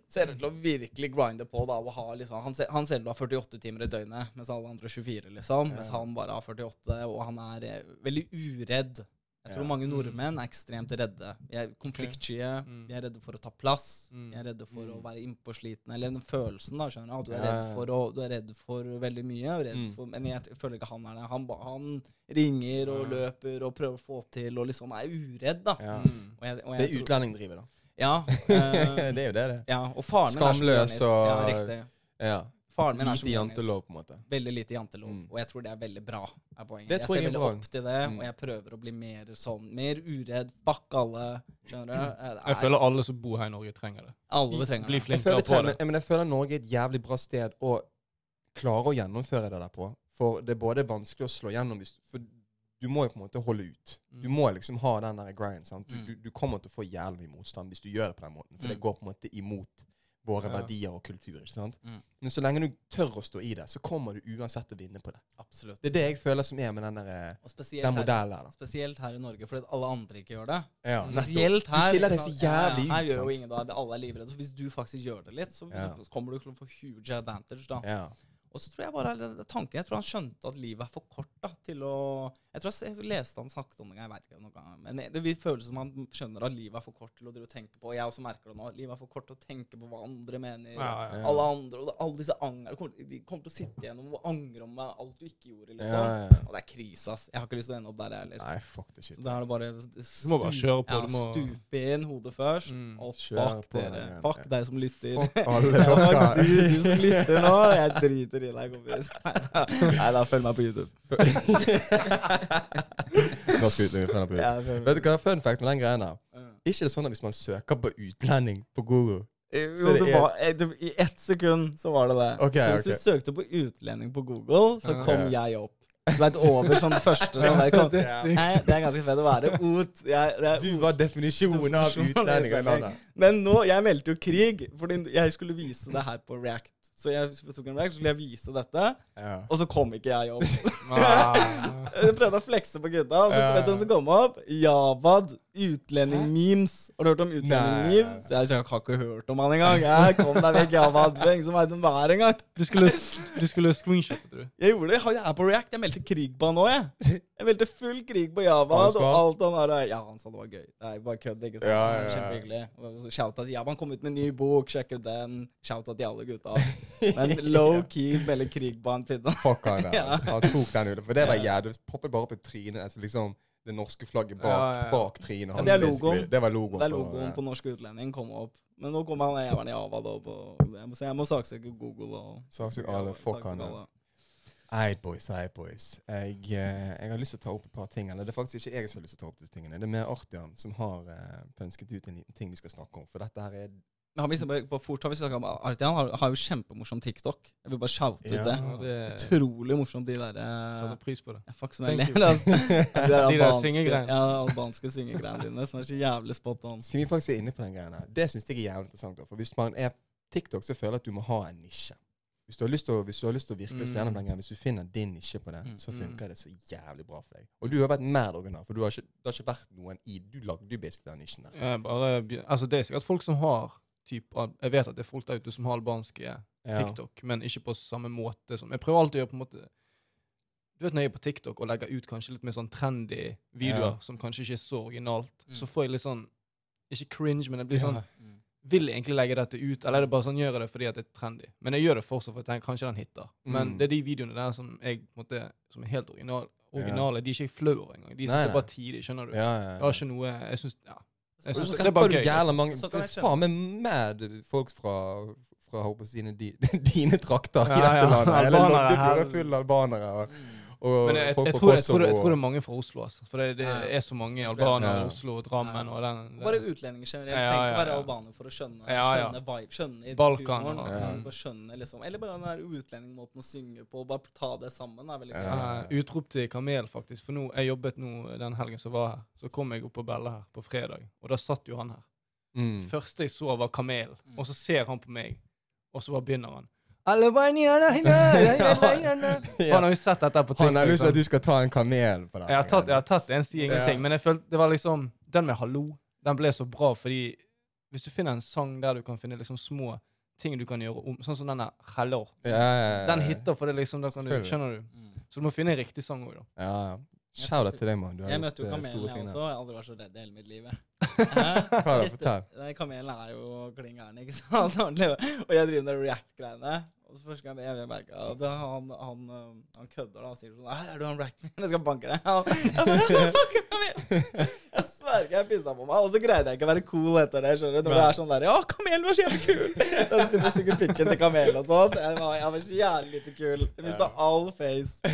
ser ut til å virkelig grinde på. da, ha liksom, han, ser, han ser ut til å ha 48 timer i døgnet, mens alle andre 24. liksom, Mens han bare har 48, og han er eh, veldig uredd. Jeg tror mange nordmenn er ekstremt redde. Vi er konfliktsky. Mm. Vi er redde for å ta plass. Mm. Vi er redde for å Mm. være innpåslitne. Eller den følelsen, da. skjønner Du du er, redd for å, du er redd for veldig mye. Mm. for, men jeg føler ikke han er det. Han, han ringer og løper og prøver å få til, og liksom er uredd, da. Ja. Mm. Og jeg, og Det jeg er utlending driver, da. Ja, eh, det er jo det, det. ja, og faren min er Skamløs og- Ja, riktig. Ja. Faren min er Lite som Jonis. jantelov, på en måte. Veldig lite jantelov. Mm. Og jeg tror det er veldig bra. er poenget. Det jeg tror ser jeg er veldig bra. opp til det, Mm. og jeg prøver å bli mer sånn Mer uredd. Fuck alle. Skjønner du? Eh, det Jeg er- alle som bor her i Norge, trenger det. alle trenger Bli det. Jeg flinkere føler, på det. men, men jeg føler Norge er et jævlig bra sted å klare å gjennomføre det der på. For det er både vanskelig å slå gjennom hvis For du må jo på en måte holde ut. Du må liksom ha den der grind. Sant? Du, Mm. du, du kommer til å få jævlig mye motstand hvis du gjør det på den måten. For det Mm. går på en måte imot våre Ja. verdier og kultur. ikke sant? Mm. Men så lenge du tør å stå i det, så kommer du uansett til å vinne på det. Absolutt. Det er det jeg føler som er med den, der, Og den modellen Her, da. spesielt her i Norge, fordi alle andre ikke gjør det. Ja. Spesielt her. Du skiller deg så sant? ut. ja, Her gjør jo ingen det. Alle er livredde. Så hvis du faktisk gjør det litt, så, så kommer du til å få huge advantage. da. Ja. Og så tror jeg bare tanken, jeg tror han skjønte at livet er for kort da, til å Jeg tror jeg, jeg leste han snakket om det, jeg vet ikke noe gang, men det vil føles som han skjønner at livet er for kort til å tenke på. Og jeg også merker det nå. Livet er for kort til å tenke på hva andre mener. Ja, ja. Ja. Alle andre, og alle disse anger, de kommer, til å sitte igjennom og angre om alt du ikke gjorde. liksom. Ja, ja. Og det er krise, ass. Jeg har ikke lyst til å ende opp der, jeg heller. Nei, fuck det shit. Så da er det bare Du må bare kjøre på, Ja, må- stupe inn hodet først. Mm. Og fuck dere. Fuck deg som lytter. Fuck alle du, du som lytter nå. Jeg driter i deg, kompis. Nei da, følg meg på YouTube. Norsk utlending, følg på. Ja, følg meg. Vet du hva fun fact med den greien der? Ikke Ikke det sånn at hvis man søker på utlending på Google Jo, det er- var, eh, I ett sekund så var det det. Okay, så hvis okay. du søkte på utlending på Google, så kom kom jeg opp. Du vet, over sånn første sånn der, kom, Nei, Det er ganske fett å være. Ot, jeg, det er Du var definisjonen av utlending. Men nå, jeg meldte jo krig, fordi jeg skulle vise det her på React. Så jeg tok en break, så skulle jeg vise dette, Ja. og så kom ikke jeg opp. Ah. Jeg prøvde å flekse på gutta, og så Ja, vet du hvem som kom opp? Javad. Utlending-memes. Har du hørt om utlending-memes? Jeg, jeg har ikke hørt om han engang. Jeg kom deg vekk, jeg var ingen som veit hvem det er engang. Du skulle, du skulle screenshotte, du. Jeg gjorde det. Jeg er på React. Jeg meldte krig på han òg, jeg. Jeg meldte full krig på Javad og alt han har. Ja, han sa det var gøy. Det er bare kødd, ikke sant? Ja, ja, ja. Kjempehyggelig. Shout at. Han kom ut med en ny bok, sjekk ut den. Shout at til alle gutta. Men low key melde krig på han pidden. Fuck han altså. Han tok den ut. For det var jævlig. Det poppet bare opp i trynet. Altså liksom det norske flagget bak, Ja, ja, ja. bak trynet. Ja, det er logoen. Det var logoen. Det er på- logoen på Norsk Utlending kom opp. Men nå kommer han jævelen java, da. På, jeg må, så jeg må saksøke Google og Saksøk alle. Fuck han saksøke. Eit boys, eit boys. Jeg, eh, jeg har lyst til å ta opp et par ting. Eller det er faktisk ikke jeg som har lyst til å ta opp disse tingene. Det er mer Artian som har eh, pønsket ut en liten ting vi skal snakke om. For dette her er Men har vi på fort har vi om Artian har, har jo kjempemorsom TikTok. Jeg vil bare shoute Ja. ut det. Det Utrolig morsomt, de der setter eh, pris på det. ja, Fuck som jeg ler, altså. De der De der albanske, syngegreiene. ja, albanske syngegreiene dine som er så jævlig spot on. Siden vi faktisk er inne på den greia her, det syns jeg er jævlig interessant. For hvis man er TikTok, så føler jeg at du må ha en nisje. Hvis du har lyst til å, hvis du har lyst til å virkelig slå Mm. gjennom den greia, hvis du finner din nisje på det, Mm, så mm. funker det så jævlig bra for deg. Og du har vært mer original, for du har ikke, det har ikke vært noen i Du lagde jo basically den nisjen der. Ja, bare, altså det er sikkert folk som har typ, al- Jeg vet at det er folk der ute som har albanske Ja. TikTok, men ikke på samme måte som Jeg prøver alltid å gjøre på en måte Du vet når jeg er på TikTok og legger ut kanskje litt mer sånn trendy videoer Ja. som kanskje ikke er så originalt, Mm. så får jeg litt sånn Ikke cringe, men jeg blir sånn Ja. Mm. vil jeg egentlig legge dette ut, eller er det bare sånn, gjør jeg det fordi at det er trendy? Men jeg gjør det fortsatt for jeg tenker kanskje den hitter. Men Mm. det er de videoene der som jeg på en måte, som er helt original, originale. De er ikke jeg flau over engang. De er sitter bare tidlig, skjønner du. Ja, ja, Jeg ja. har ikke noe Jeg syns Ja. Jeg synes det er bare gøy. jævla Liksom. mange Så kan jeg. Faen meg mad folk fra fra håper sine, si, dine, trakter trakter i Ja, dette ja, landet. Hele albanere Loddefjord her. er full albanere. Og, Mm. og Men jeg, folk jeg, fra tror, jeg, tror, jeg tror det er mange fra Oslo, altså. For det, det Ja. er så mange albanere i Ja. Oslo og Drammen og den, Bare den utlendinger generelt. Ja, Trenger ikke være albaner for å skjønne, Ja, ja. skjønne vibe. Skjønne Balkan, humoren. ja. Bare skjønne liksom Eller bare den der utlendingmåten å synge på. Bare ta det sammen er veldig bra. Ja. Utrop til kamel, faktisk. For nå, jeg jobbet nå den helgen som var her. Så kom jeg opp på Belle her på fredag, og da satt jo han her. Mm. Første jeg så, var kamel. Mm. Og så ser han på meg, og så bare begynner han. Albania, Han Ja. har jo sett dette på Han har lyst til at du skal ta en kamel på den. Jeg har tatt, jeg har tatt en sier ingenting, Ja. men jeg følte det var liksom Den med 'hallo', den ble så bra fordi hvis du finner en sang der du kan finne liksom små ting du kan gjøre om, sånn som denne hallo. Ja, ja, ja. den hitter for det liksom, da kan du, skjønner du? Mm. Så du må finne en riktig sang òg, da. Ja, ja. Shout-out til deg, mann. Jeg møtte jo eh, kamelen, jeg også. Jeg har aldri vært så redd i hele mitt liv. Shit, Kamelen er jo klin gæren, ikke sant? Og jeg driver med React-greiene. Og så første gang jeg merka han, han, øh, han kødder da og sier sånn «Nei, 'Er du han React? Jeg skal banke deg.' Jeg! Jeg sverger jeg pissa på meg. Og så greide jeg ikke å være cool etter det. skjønner du? Når det er sånn der 'Ja, kamelen var så jævlig kul!' Og suger pikken til kamelen og sånn. Jeg jeg var så jævlig lite kul. Jeg mista all face.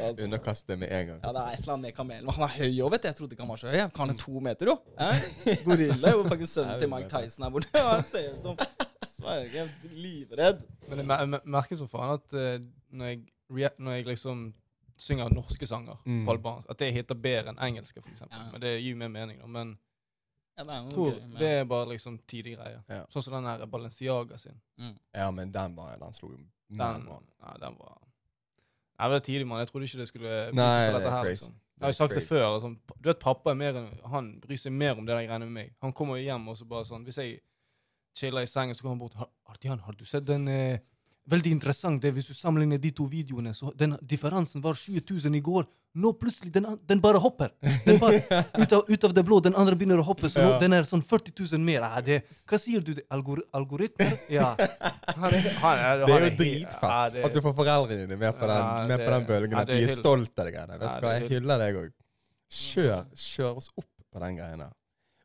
Altså. Det med en gang. Ja, det er et eller annet med kamelen. Han er høy òg, vet du. Jeg trodde ikke han var så høy. Han er to meter, jo. Eh? Gorilla. Jo, faktisk sønnen til Mike Tyson her borte. Ja, han ser ut som Sverger. Livredd. Men jeg mer- mer- merker så faen at eh, når, jeg, når jeg liksom synger norske sanger Mm. på albansk, at det heter bedre enn engelske, eksempel. Ja. Men det gir mer mening, da. Men Ja, det er tror gøy. det er bare liksom tidlig greie. Ja. Sånn som den her Balenciaga sin. Ja, men den, var, den slo jo Den, ja, den var Nei, det var tidlig, mann. Jeg trodde ikke det skulle bli Nei, det dette er her. crazy. liksom. Jeg har jo sagt det før. Altså, du vet, pappa er mer han bryr seg mer om det der greiene med meg. Han kommer jo hjem og så bare sånn Hvis jeg chiller i sengen, så kom han bort Artian, har du sett den eh, Veldig interessant det hvis du sammenligner de to videoene. så Den differansen var 20 000 i går. Nå plutselig den, den bare hopper. Den bare, ut, av, ut av det blå. Den andre begynner å hoppe, så nå, Ja. den er sånn 40 000 mer. Ja, det, hva sier du? Det? Algor algoritmer? Ja. Han er, han er, Det er jo dritfett ja, at du får foreldrene dine med på den, med på den bølgen. at de er stolte, stolt av greiene. Vet du hva, jeg hyller deg òg. Kjør, kjør oss opp på den greia.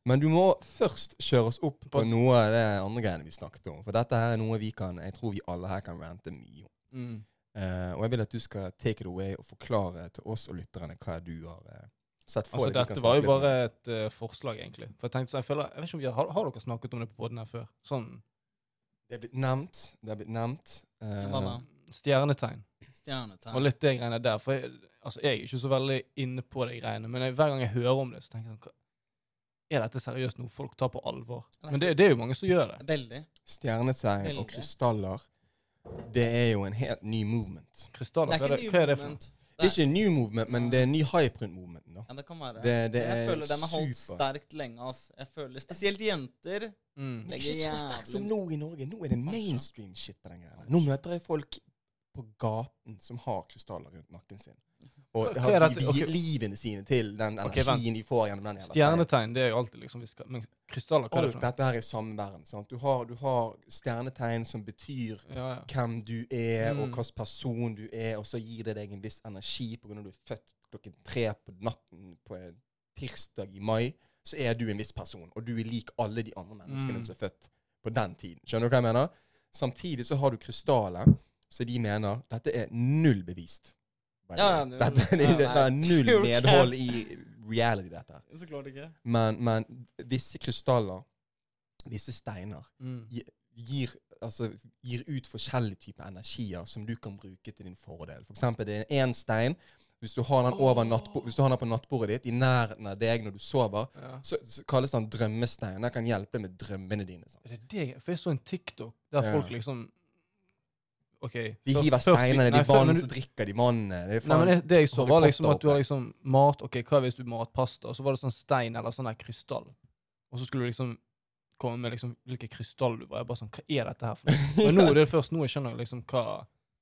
Men du må først kjøre oss opp på noe av det andre greiene vi snakket om. For dette her er noe vi kan Jeg tror vi alle her kan rante mye om. Mm. Uh, og jeg vil at du skal take it away og forklare til oss og lytterne hva du har uh, sett for Altså, deg. dette var jo bare et uh, forslag, egentlig. For jeg tenkte så, jeg føler, jeg vet ikke om vi har, har, dere snakket om det på båten her før? Sånn Det er blitt nevnt. Det er blitt nevnt. Eh, stjernetegn. Stjernetegn. Og litt det greiene der. For jeg, altså, jeg er ikke så veldig inne på de greiene, men jeg, hver gang jeg hører om det, så tenker jeg sånn Er dette seriøst noe folk tar på alvor? Men det, det er jo mange som gjør det. Veldig. Stjernetegn og krystaller, det er jo en helt ny movement. Det Krystaller, er hva er det, hva er det for noe? Det er ikke en ny movement, men det er en ny hype rundt movementen. da. Ja, det kan være. Det- det jeg er føler den har holdt super. sterkt lenge. ass. Jeg føler, Spesielt jenter. Mm. Det er ikke så sterkt som nå i Norge. Nå er det mainstream shit på den greia. Nå møter jeg folk på gaten som har krystaller rundt nakken sin. Og har de gir livene sine til den energien energien de får gjennom den. Stjernetegn, det er jo alltid liksom vi skal, Men krystaller, hva er det for noe? dette her er verden. Sant? Du, har, du har stjernetegn som betyr Ja, ja. hvem du er, og Mm. hvilken person du er, og så gir det deg en viss energi pga. at du er født klokken tre på natten på en tirsdag i mai. Så er du en viss person, og du er lik alle de andre menneskene Mm. som er født på den tiden. Skjønner du hva jeg mener? Samtidig så har du krystaller, så de mener dette er null bevist. Ja, det, Ja, det, er null medhold i reality, dette. Så klart ikke. Men, men disse krystaller, disse steiner, Mm. gir, altså, gir ut forskjellige typer energier som du kan bruke til din fordel. For eksempel, det er en stein. Hvis du har den, over nattbo hvis du har den på nattbordet ditt, i nærheten av deg når du sover, Ja. så, så kalles den drømmestein. Den kan hjelpe deg med drømmene dine. Er det det? For jeg så en TikTok der Ja. folk liksom OK. De hiver steinene, de før- vann, så drikker de mannene. Det Nei, men det, det jeg så, var liksom at du har liksom mat Ok, hva hvis du matpasta, og så var det sånn stein eller sånn der krystall. Og så skulle du liksom komme med liksom hvilken krystall du var. Jeg bare sånn, Hva er dette her for noe? Men nå er det først nå jeg skjønner liksom hva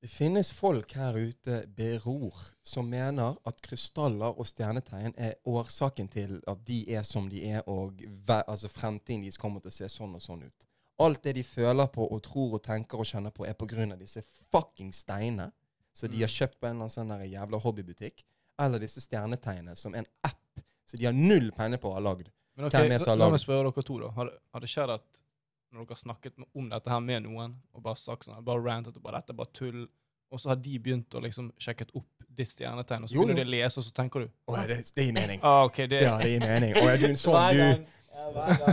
Det finnes folk her ute, beror, som mener at krystaller og stjernetegn er årsaken til at de er som de er, og altså fremtiden deres kommer til å se sånn og sånn ut. Alt det de føler på og tror og tenker og kjenner på, er av disse fucking steinene som de Mm. har kjøpt på en eller annen sånn jævla hobbybutikk, eller disse stjernetegnene som en app som de har null penne på å ha lagd. Men ok, la meg spørre dere to, da. Har det, har det skjedd at når dere har snakket med- om dette her med noen, og bare sagt sånn, bare rantet og bare dette er bare tull, og så har de begynt å liksom sjekket opp ditt stjernetegn, og så Jo, begynner de å lese, og så tenker du Å, det, det gir mening. ah, okay, det Ja, det gir mening. Å, er du er en sånn, du.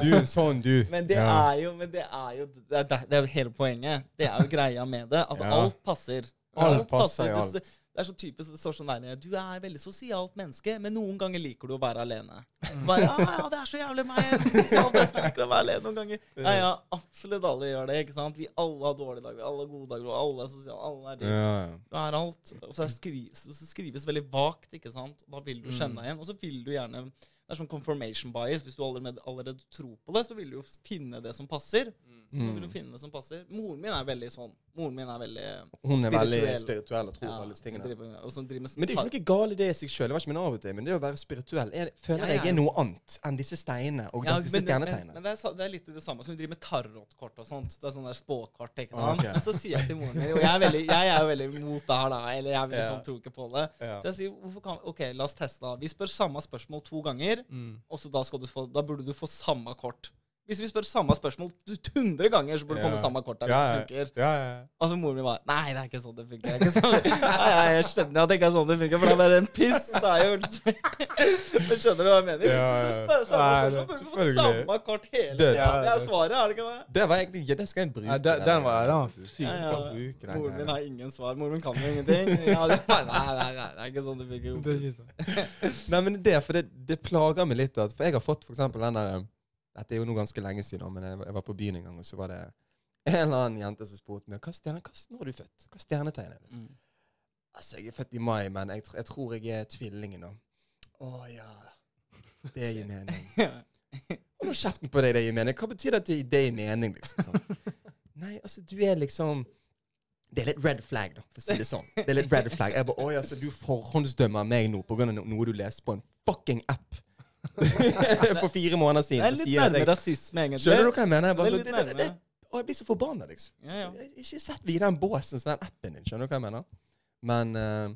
Du sånn, du. Men det ja. er jo Men det er jo det er, det er hele poenget. Det er jo greia med det. At Ja. alt passer. Alt passer i Det- alt. Det, det er så typisk det står sånn der Du er veldig sosialt menneske, men noen ganger liker du å være alene. Bare, ja, ja, det er så jævlig meg. Sosialt menneske, liker å være alene noen ganger. Ja, ja, absolutt alle gjør det. ikke sant? Vi alle har dårlige dager, alle har gode dager, og alle er sosiale. Alle er det. Ja, ja. Du er alt. Og så, er skrives, så skrives veldig vagt, ikke sant? Da vil du kjenne deg igjen. Og så vil du gjerne Det er sånn confirmation bias. Hvis du allerede, allerede tror på det, så vil du jo finne det som passer. Så vil du Mm. finne det som passer. Moren min er veldig sånn. Moren min er veldig Hun er veldig Spirituell. spirituell og tror på ja, alle disse tingene. driver- og med Men det er jo ikke noe galt i det i seg sjøl. Det var ikke min av. Men det å være spirituell jeg føler Ja, jeg ja. er noe annet enn disse steinene og Ja, disse men, men, men det, er, det er litt det samme som vi driver med tarotkort og sånt. Det er sånn der spåkort. ikke Ah, okay. ok. Men så sier jeg til moren min Og jeg er, veldig, jeg er jo veldig mot det her, da. Eller jeg er veldig Ja. sånn, tror ikke på det. Ja. Så jeg sier kan OK, la oss teste. da. Vi spør samme spørsmål to ganger. Mm. Og så da, skal du få, da burde du få samme kort. Hvis vi spør samme spørsmål 100 ganger, så burde det komme samme kort der. hvis Ja, det funker. Ja, ja. Og så moren min bare Nei, det er ikke sånn det funker. Det sånn. Nei, nei, jeg skjønner at det ikke er sånn det funker, for det er bare en piss. Det er jo Men skjønner du hva jeg mener? Hvis Ja, du spør samme spørsmål, så burde du få samme kort hele tiden. tida. Det er svaret, er det ikke det? Det var egentlig ja, det skal jeg bruke. Ja, den, den var, den var syk. Ja, bruke den Moren min har ingen svar. Moren min kan jo ingenting. Ja, det, nei, nei, nei, nei, det er ikke sånn det funker. Det er ikke sånn. Nei, men det, for det, det plager meg litt. At, for jeg har fått for eksempel den der Dette er jo nå ganske lenge siden, men jeg, var på byen en gang, og så var det en eller annen jente som spurte meg hva stjerne, når er du født. Hva stjernetegn er du? Mm. Altså, jeg er født i mai, men jeg, jeg tror jeg er tvillingen nå. Å ja. Det gir mening. Hold nå kjeften på deg, det gir mening. Hva betyr det at du, det gir mening, liksom? Sånn. Nei, altså, du er liksom Det er litt red flag, da, for å si det sånn. Det er litt red flag. Jeg bare, Oi, altså, du forhåndsdømmer meg nå pga. No noe du leser på en fucking app for fire måneder Det er litt deg- rasisme, egentlig. Skjønner du hva jeg mener? Jeg, bare, Det er så, litt det, det, det, nærmere. jeg blir så forbanna, liksom. Ja, ja. Jeg- Ikke sett videre i den båsen som den appen din. Skjønner du hva jeg mener? Men uh,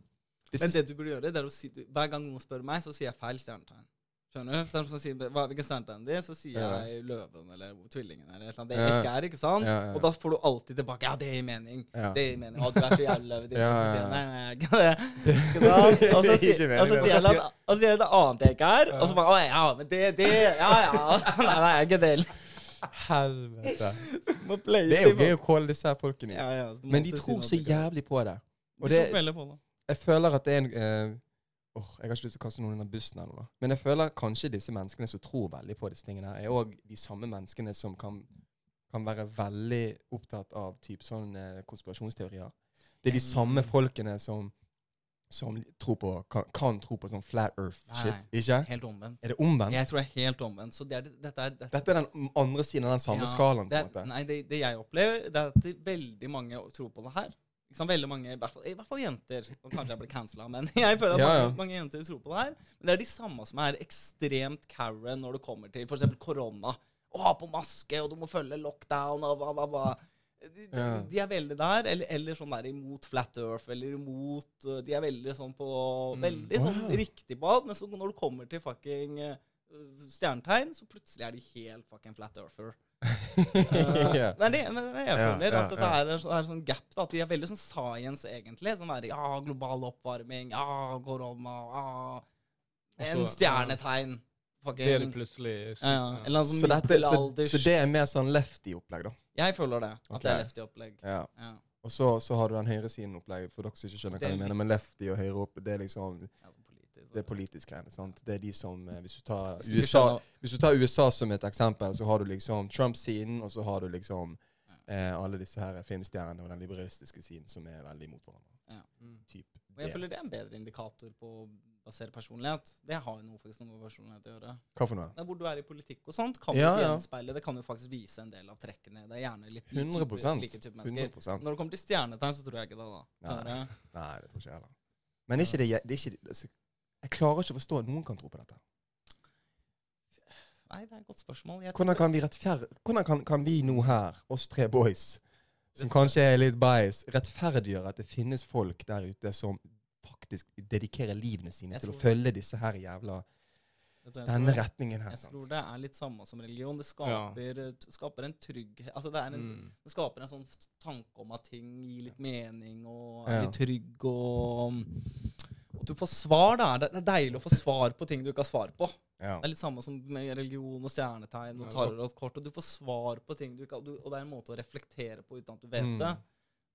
det Men det du burde gjøre, det er å si Hver gang noen spør meg, så sier jeg feil stjernetegn. Skjønner du? Så er det hva, Hvilken stjernetegn er? Så sier Ja. jeg løven eller tvillingen eller noe. Det Ja. ikke er, ikke sant? Ja, ja. Og da får du alltid tilbake Ja, det gir mening. Ja. Det gir mening. Å, du er så jævlig løve. Ja, ja, sier ja. Nei, nei, jeg ikke det. Ikke sant? Og så sier, så sier jeg noe- så sier jeg annet jeg ikke er. Og så bare Å ja, men det, det Ja, ja. Nei, nei, jeg er ikke det. Helvete. Det er jo gøy å calle disse her folkene Ja, ja, så du må Men de tror så jævlig på det. Og det, på det. jeg føler at det er en åh, Jeg har ikke lyst til å kaste noen under bussen, nå da. men jeg føler kanskje disse menneskene som tror veldig på disse tingene, er òg de samme menneskene som kan, kan være veldig opptatt av typ sånn eh, konspirasjonsteorier. Det er de samme Mm. folkene som, som tror på, kan, kan tro på sånn flat earth-shit. Ikke? Helt omvendt. Er det omvendt? Jeg tror det er helt omvendt. Så det er, dette er, dette Dette er den andre siden av den samme Ja, skalaen. på en måte. nei, det, det jeg opplever, det er at veldig mange tror på det her. Sant? Veldig mange, i hvert, fall, I hvert fall jenter. Og kanskje jeg ble cancela, men jeg føler at Ja, mange, ja. mange jenter tror på det her. Men det er de samme som er ekstremt Karen når det kommer til f.eks. korona. Å ha på maske, og du må følge lockdown og hva, hva, hva. De, de, de er veldig der. Eller, eller sånn der imot flat earth, eller imot uh, De er veldig sånn på Mm. Veldig sånn Wow. riktig på alt. Men så når det kommer til fucking uh, stjernetegn, så plutselig er de helt fucking flat earther. Uh, Ja. Det men det er jeg Ja, føler. ja, at det er, så- er sånn gap. Da, at de er veldig sånn science, egentlig. Sånn der, ja, global oppvarming, ja, korona, ja En stjernetegn. Fucking Det er det plutselig sykt. ja, ja. sånn Så, dette, så, så det er mer sånn lefty-opplegg, da? Jeg føler det. At det er lefty-opplegg. Ja. Ja. Og så, så har du den høyresiden-opplegget, for dere som ikke skjønner hva jeg mener. Men lefty og høyre opp, det er liksom. Det er politisk greiene. sant? Det er de som eh, Hvis du du USA, hvis du tar USA som et eksempel, så har du liksom Trump-siden, og så har du liksom eh, alle disse her filmstjernene og den liberalistiske siden som er veldig imot hverandre. Mm. Typ Og jeg føler det er en bedre indikator på å basere personlighet, det har jo noe, faktisk noe med personlighet å gjøre. Hva for noe? Det er hvor du er i politikk og sånt, kan Ja, jo gjenspeile. Det kan jo faktisk vise en del av trekkene. Det er gjerne litt like 100 type- like type mennesker. 100 Når det kommer til stjernetegn, så tror jeg ikke det, da. Nei. Det Nei, det tror ikke jeg heller. Men er ikke det, det er ikke, altså, Jeg klarer ikke å forstå at noen kan tro på dette. Nei, det er et godt spørsmål. Jeg Hvordan kan vi. Hvordan kan, kan vi nå her, oss tre boys, som kanskje er litt bias, rettferdiggjøre at det finnes folk der ute som faktisk dedikerer livene sine Jeg til å følge disse her jævla Denne retningen her. Jeg sant? tror det er litt samme som religion. Det skaper, ja. skaper en trygghet Altså det, er en, Mm. det skaper en sånn tanke om at ting gir litt mening og er litt trygg og du får svar, da. Det er deilig å få svar på ting du ikke har svar på. Ja. Det er litt samme som med religion og stjernetegn og tarotkort. Og du får svar på ting du ikke har du, Og det er en måte å reflektere på uten at du vet Mm. det.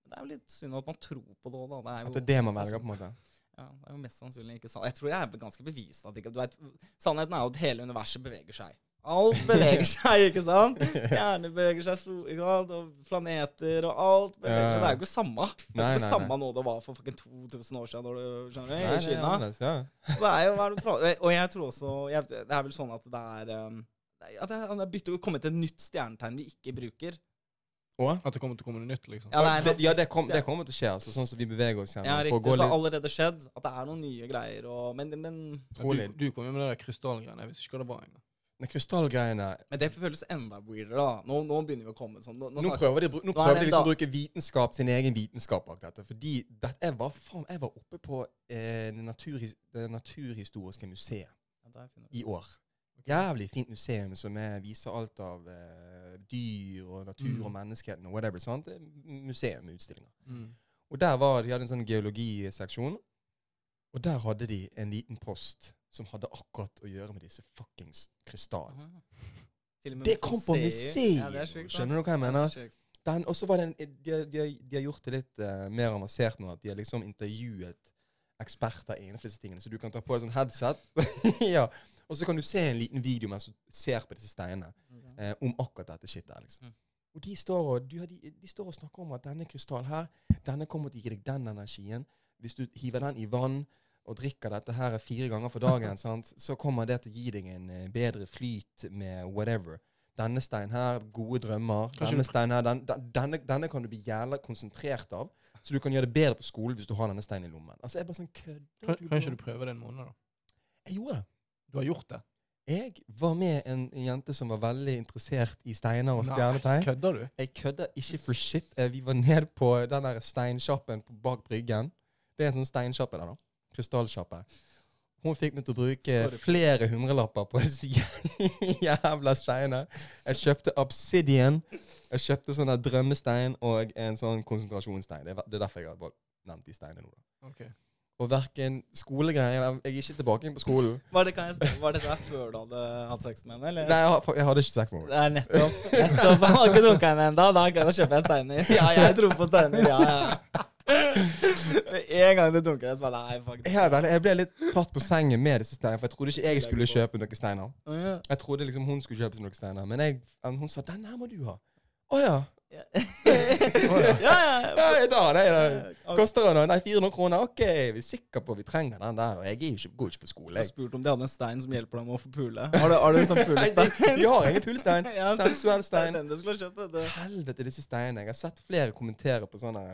Men det er jo litt synd at man tror på det òg, da. Det er jo At det er det man velger, på en måte. Ja, det er jo mest sannsynlig ikke sant. Jeg tror jeg er ganske bevist at ikke du vet, Sannheten er jo at hele universet beveger seg. Alt beveger seg, ikke sant? Stjerner beveger seg, sant? og planeter og alt beveger Ja. seg. Det er jo ikke samme. Det er Nei, ikke nei, samme nei. nå det var for 2000 år siden når du, skjønner du, Nei, i det er Kina. annerledes, ja. Det er jo hva er det du Og jeg tror også jeg, Det er vel sånn at det er um, ja, det er, det er kommet et nytt stjernetegn vi ikke bruker. Og? At det kommer til å komme noe nytt, liksom. Ja, nei, det, ja, det, kom, det kommer til å skje. Altså, sånn som vi beveger oss Ja, riktig. Så det har allerede skjedd. At det er noen nye greier. Og, men, men. Du, du kom jo med det der krystallgreiene. Jeg visste ikke hva det var engang. Men krystallgreiene men det føles enda weirdere, da. Nå, nå begynner vi å komme sånn. Nå, nå Nå prøver de, nå er prøver de liksom å bruke vitenskap, sin egen vitenskap bak dette. Fordi det, jeg, var, faen, jeg var oppe på eh, naturhis, det Naturhistoriske museet Ja, i år. Jævlig fint museum som er, viser alt av eh, dyr og natur Mm. og menneskeheten og whatever. sant? Museum med utstillinger. Mm. Og der var, De hadde en sånn geologiseksjon. Og der hadde de en liten post som hadde akkurat å gjøre med disse fuckings krystallene. Det kom på museet! Ja, er Skjønner du hva jeg mener? er og så var det en, de, de, de har gjort det litt uh, mer avansert nå. At de har liksom intervjuet eksperter innenfor disse tingene. Så du kan ta på et sånt headset, ja, og så kan du se en liten video mens du ser på disse steinene eh, om akkurat dette shitet. liksom. Mm. Og de står og, du, de, de står og snakker om at denne krystallen her, denne kommer til å gi deg den energien. Hvis du hiver den i vann og drikker dette her fire ganger for dagen, sant, så kommer det til å gi deg en eh, bedre flyt med whatever. Denne steinen her, gode drømmer. Denne steinen her, den, den, denne, denne kan du bli jævla konsentrert av. Så du kan gjøre det bedre på skolen hvis du har denne steinen i lommen. Altså, jeg er bare sånn kødder Kan, du, kan ikke du prøve det en måned, da? Jeg gjorde det. Du har gjort det? Jeg var med en, en jente som var veldig interessert i steiner og stjernetegn. kødder du? Jeg kødder ikke for shit. Eh, Vi var ned på den der steinsjappen bak bryggen. Det er en sånn steinsjappe der, da. Krystallsjappe. Hun fikk meg til å bruke flere hundrelapper på disse jævla steinene. Jeg kjøpte obsidian. Jeg kjøpte sånn drømmestein og en sånn konsentrasjonsstein. Det er, er derfor jeg har nevnt de steinene nå. Okay. Og verken skolegreier Jeg er ikke tilbake på skolen. Var det, spørre, var det der før du hadde hatt sex med henne, eller? Nei, jeg, jeg hadde ikke sex med henne. Er nettopp. nettopp. Han har ikke dunka henne ennå. Da, da kjøper jeg steiner. Ja, jeg tror på steiner. Ja, ja. Med en gang det dunker, så bare Nei, fuck. Helt ærlig, jeg ble litt tatt på sengen med disse steinene. For jeg trodde ikke jeg skulle kjøpe noen steiner. Ja. Jeg trodde liksom hun skulle kjøpe noen steiner. Men jeg, hun sa 'den her må du ha'. Å ja. Ja, ja. Ja, ja, da. ja. Koster den? Nei, 400 kroner. OK, vi er sikre på at vi trenger den der. Og jeg ikke, går ikke på skole, Jeg har spurt om de hadde en stein som hjelper dem med å få pule. Har du, har du en sånn pulestein? vi har ingen pulestein. Ja, Sensuell stein. Helvete, disse steinene. Jeg har sett flere kommentere på sånne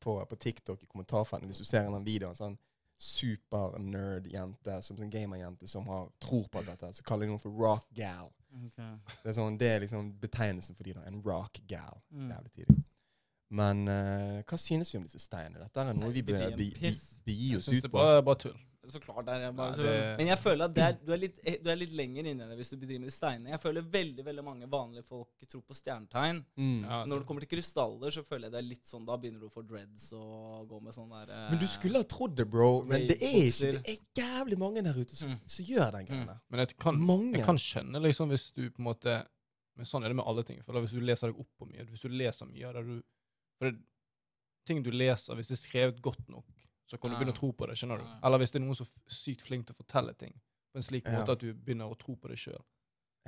på, på TikTok i kommentarfeltet. Hvis du ser en video av en sånn super-nerd-jente, som en gamer-jente som har, tror på dette, så kaller de noen for rock gal. Det er, sånn, det er liksom betegnelsen for de da, en rock gal. Mm. Jævlig tidlig. Men uh, hva synes vi om disse steinene? Dette er noe vi bør Blir en be, be, Jeg oss syns ut det på. bare er bare tull. Så klart det er jeg bare Nei, det- Men jeg føler at det er, du, er litt, eh, du er litt lenger inne i det hvis du bedriver med de steinene. Jeg føler veldig veldig mange vanlige folk tror på stjernetegn. Mm. Ja, Når det kommer til krystaller, så føler jeg det er litt sånn Da begynner du å få dreads og gå med sånn der eh, Men du skulle ha trodd det, bro. Men det er ikke Det er jævlig mange der ute som, Mm. som gjør den greia Mm. der. Men jeg kan, Mange. jeg kan skjønne liksom hvis du på en måte Men sånn er det med alle ting. For Hvis du leser deg opp på mye, hvis du leser mye av det du For det, ting du leser, hvis det er skrevet godt nok, så kan du begynne å tro på det. skjønner du? Eller hvis det er noen som er sykt flink til å fortelle ting på en slik Ja. måte at du begynner å tro på det sjøl.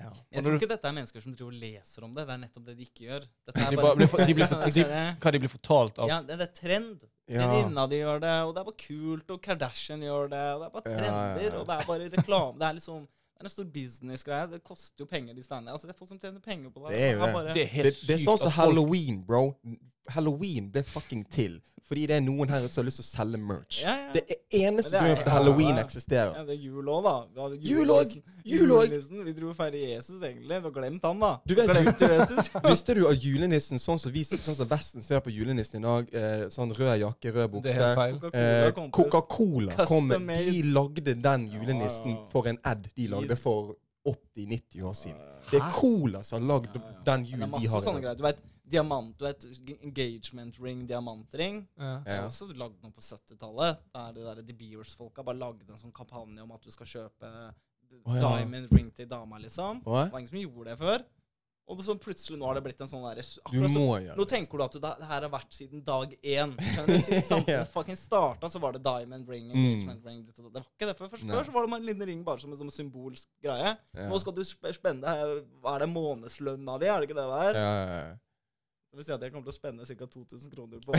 Ja. Jeg tror ikke dette er mennesker som driver og leser om det. Det er nettopp det de ikke gjør. De bare, blir for- de blir for- de- Hva de blir fortalt av Ja, det, det er trend. Ja. Venninna di gjør det, og det er bare kult, og Kardashian gjør det, og det er bare trender, ja, ja. og det er bare reklame. Det er liksom det er en stor business-greie. Det koster jo penger, de standene. Altså, det er folk som tjener penger på det. Det er jo det. bare- Det er helt Det, det er sykt sånn som halloween, bro. Halloween ble fucking til fordi det er noen her ute som har lyst til å selge merch. Ja, ja. Det er eneste grunnen til at halloween ja. eksisterer. Ja, det er jul òg, da. Vi hadde Jul òg! julenissen. Jul òg! Vi dro og feiret Jesus, egentlig. Du har glemt han, da. Du vet- Glemte Jesus. Visste du at julenissen, sånn som, vi, sånn som Vesten ser på julenissen i dag, eh, sånn rød jakke, rød Det bukse er helt feil. Coca-Cola eh, Coca-Cola kom med De lagde den julenissen ja. for en ad de lagde for 80-90 år siden. Det er? Cola som har lagd Ja, ja. den julen det er de har. sånne greier. Du vet, diamant, du vet, engagement ring, diamantring. Ja. Har Ja. også lagd noe på 70-tallet. Der de der De Beers-folka bare lagde en sånn kampanje om at du skal kjøpe oh, ja. diamond ring til dama, liksom. Hva? Det var ingen som gjorde det før. Og det, sånn plutselig nå har det blitt en sånn derre så- Nå tenker du at du, det det her har vært siden dag én. Siden samfunnet fucking starta, så var det diamond ring, Mm. ring det. Det var ikke det før. Først Nei. før så var det en liten ring bare som en sånn symbolsk greie. Ja. Nå skal du spenne Hva er det månedslønna di, er det ikke det der? Ja, ja, ja. Det vil si at jeg kommer til å spenne ca. 2000 kroner på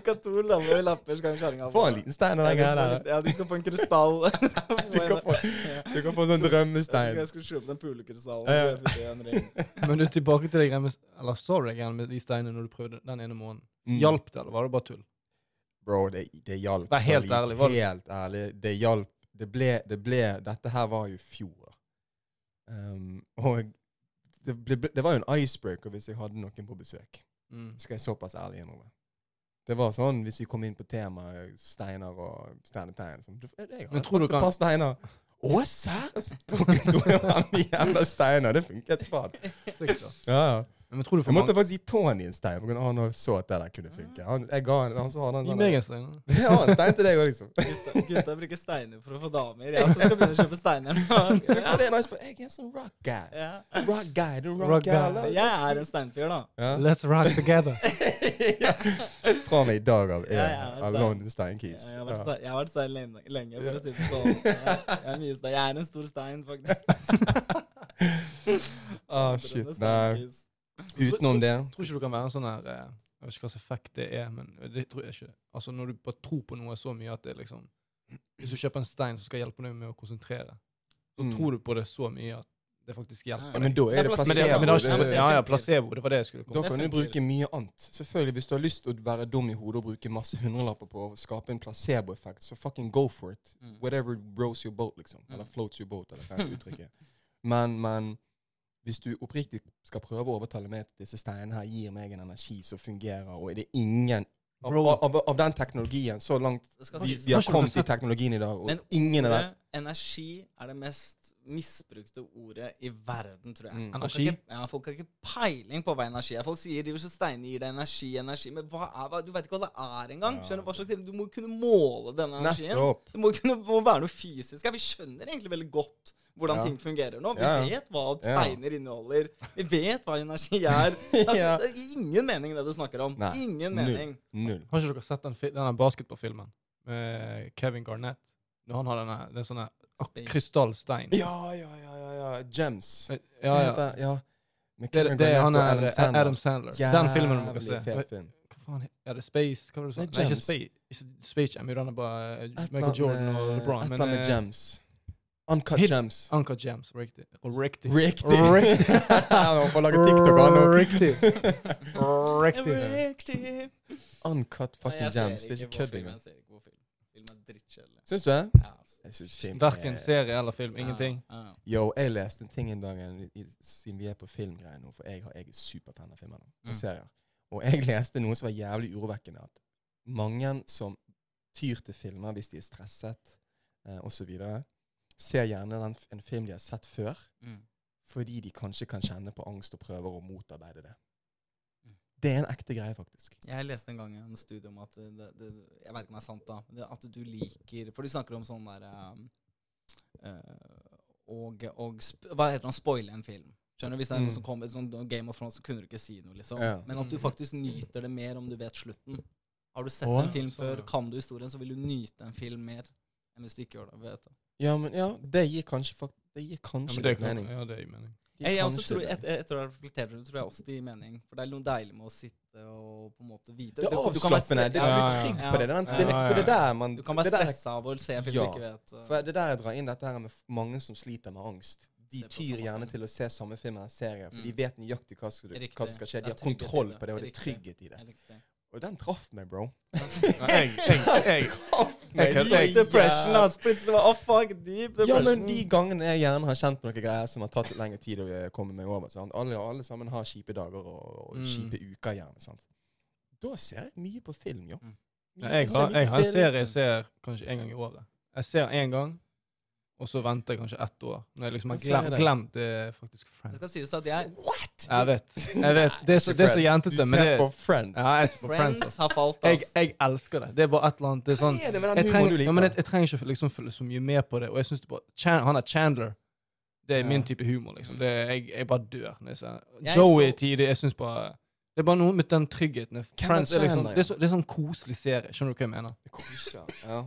Ca. to lavere lapper skal kjerringa Få en liten stein av den Ja, greia der. Ja, du skal få en krystall. Du kan få, du kan få en sånn drømmestein. Jeg skulle kjøpe den pulekrystallen. Ja. Men du, tilbake til det greiene med Eller så du det med de steinene når du prøvde den ene måneden? Mm. Hjalp det, eller var det bare tull? Bro, det, det hjalp Vær helt ærlig, var det Helt ærlig. Det hjalp. Det ble, det ble Dette her var jo fjor. Um, og det, ble, det var jo en icebreaker hvis jeg hadde noen på besøk. Mm. Skal jeg såpass ærlig innrømme. Det var sånn hvis vi kom inn på temaet steiner og stjernetegn. Sånn, jeg har Men tror du faktisk et kan- par steiner. Å, serr? Så tok jeg de jævla steiner. Det funket. Sikkert. Ja, ja. Men tror du for Jeg måtte mange faktisk gi Tony en stein, for han så at det der kunne funke. Han, jeg ga han, han så hadde han Gi sånn meg en stein. Ja, en stein til deg òg, liksom. Gutta, gutta bruker steiner for å få damer. Jeg skal begynne å kjøpe steiner nå. Ja, det er nice, but jeg er en sånn rock guy. Yeah. Rock guy, du rock, Rock guy. guy. Jeg er en steinfyr, da. Yeah. Let's rock together. ja. Fra meg i dag av er Ja, ja, av stein. London Steinkeys. Jeg har vært Ja. jeg har vært stein lenge, lenge, for å si det sånn. Jeg, jeg, er mye stein. jeg er en stor stein, faktisk. Ah, shit, nei. Utenom det Tror ikke du kan være en sånn her eh, Jeg vet ikke hva slags effekt det er, men det tror jeg ikke. Altså Når du bare tror på noe så mye at det er liksom Hvis du kjøper en stein som skal hjelpe deg med å konsentrere, så Mm. tror du på det så mye at det faktisk hjelper ja, Men da er det placebo. Men det, men det det- ja, ja, placebo. Det var det jeg skulle Da kan du bruke mye annet. Selvfølgelig, Hvis du har lyst til å være dum i hodet og bruke masse hundrelapper på å skape en placeboeffekt, så fucking go for it. Mm. Whatever rows your boat, liksom. Mm. Eller floats your boat, eller hva er uttrykket. Men, men hvis du oppriktig skal prøve å overtale meg at disse steinene her gir meg en energi som fungerer, og er det ingen av, av, av den teknologien, så langt vi, vi har kommet i teknologien i dag, og Men ingen av der. energi er det mest misbrukte ordet i verden, tror jeg. Mm. Folk har ikke, ja, folk har ikke peiling på hva energi er. Folk sier at steiner gir deg energi, energi. Men hva er, hva, du vet ikke hva det er engang. Ja. Hva slags Du må kunne måle denne energien. Nettopp. Det må kunne må være noe fysisk. her. vi skjønner egentlig veldig godt hvordan Ja. ting fungerer nå. Vi vet hva Ja. steiner inneholder. Vi vet hva energi er. Det er, Ja. det er ingen mening det du snakker om. Nei, Ingen mening. Null. Har ikke dere sett den, denne basketballfilmen med Kevin Garnett? Når han har denne, er sånne krystallstein. Ja, ja, ja, ja, ja. Gems. Ja, ja. ja. Det, det er han er Adam Sandler. Adam Sandler. Den filmen må dere se. Fet film. Hva faen Er det Space? Hva var det du sa? Nei, ikke Space. Space Jam. Jo, den er bare Michael Jordan og LeBron. Et eller annet med eh, Gems. Uncut Hit- Gems. Uncut Gems, Riktig. Riktig. Riktig. Riktig. Han får lage TikTok, han nå. Riktig. Riktig. Riktig. Uncut fucking Gems. Det er ikke kødd engang. Film. Er drittkjedelig. Syns du det? Ja, altså. Verken er- serie eller film. Ingenting. Ja, ja. Yo, jeg leste en ting en dag siden vi er på filmgreier nå, for jeg, har, jeg er superfan av filmer og Mm. serier. Og jeg leste noe som var jævlig urovekkende. At mange som tyr til filmer hvis de er stresset eh, osv., ser gjerne den, en film de har sett før, Mm. fordi de kanskje kan kjenne på angst og prøver å motarbeide det. Mm. Det er en ekte greie, faktisk. Jeg leste en gang en studie om at det, det, Jeg vet ikke om det er sant, da. det, At du liker For du snakker om sånn der um, eh, og, og Hva heter det? å Spoile en film. Skjønner du? Hvis det er Mm. noe som kommer sånn Game of Thrones, så kunne du ikke si noe, liksom. Ja. Men at du Mm. faktisk nyter det mer om du vet slutten. Har du sett Å, en film så- før, kan du historien, så vil du nyte en film mer enn hvis du ikke gjør det. Vet du. Ja, men ja, det gir kanskje, fakt det gir Ja, kanskje men det litt mening. ja, det gir mening. De Jeg, jeg også tror, det. et, etter å ha reflektert over det, tror jeg også det gir mening. For det er noe deilig med å sitte og på en måte vite Det er Du- du kan være avslappende. stre- Det, du ja, er ja. trygg på det. Det er, den- det er, ja, for det er der man Du kan være det der, stressa av å se en film Ja. du ikke vet. Ja, For det der jeg drar inn dette her med f- mange som sliter med angst. De Se på tyr samme gjerne film. til å se samme film eller serie, for de Mm. vet nøyaktig hva, skal, Riktig. hva som skal skje. Det De er har trygghet i kontroll det. på det, og det er Riktig. trygghet i det. er riktig. Og den traff meg, bro. Jeg, jeg, jeg, jeg, de- jeg, depression, ass. Plutselig var oh, fuck, deep depression. Ja, men de gangene jeg gjerne har kjent på noen greier som har tatt litt lengre tid å eh, komme meg over sant? Alle, alle sammen har kjipe dager og, og Mm. kjipe uker gjerne. sant? Da ser jeg mye på film, jo. Mm. Ja, jeg, har, jeg har en serie jeg ser kanskje en gang i året. Jeg ser en gang, og så venter jeg kanskje ett år. Når jeg liksom har er glemt, det? glemt det er faktisk Det Friends. skal sies at jeg What?! Jeg vet. jeg vet. Det er så, det er så jentete, Du ser på Friends. Ja, jeg ser på Friends. Friends har falt, Jeg, ass. jeg elsker det. Det er bare et eller annet det er sånn, er det med den jeg, trenger, ja, men jeg, jeg trenger ikke liksom følge så mye med på det. Og jeg synes det bare, Chan, Han er Chandler. Det er Ja. min type humor. liksom. Det, er- jeg, jeg bare dør. når jeg ser Joey er tidlig. Jeg syns bare Det er bare noe med den tryggheten. Friends er liksom, det, er så, det er sånn koselig serie. Skjønner du hva jeg mener? Koselig. Ja.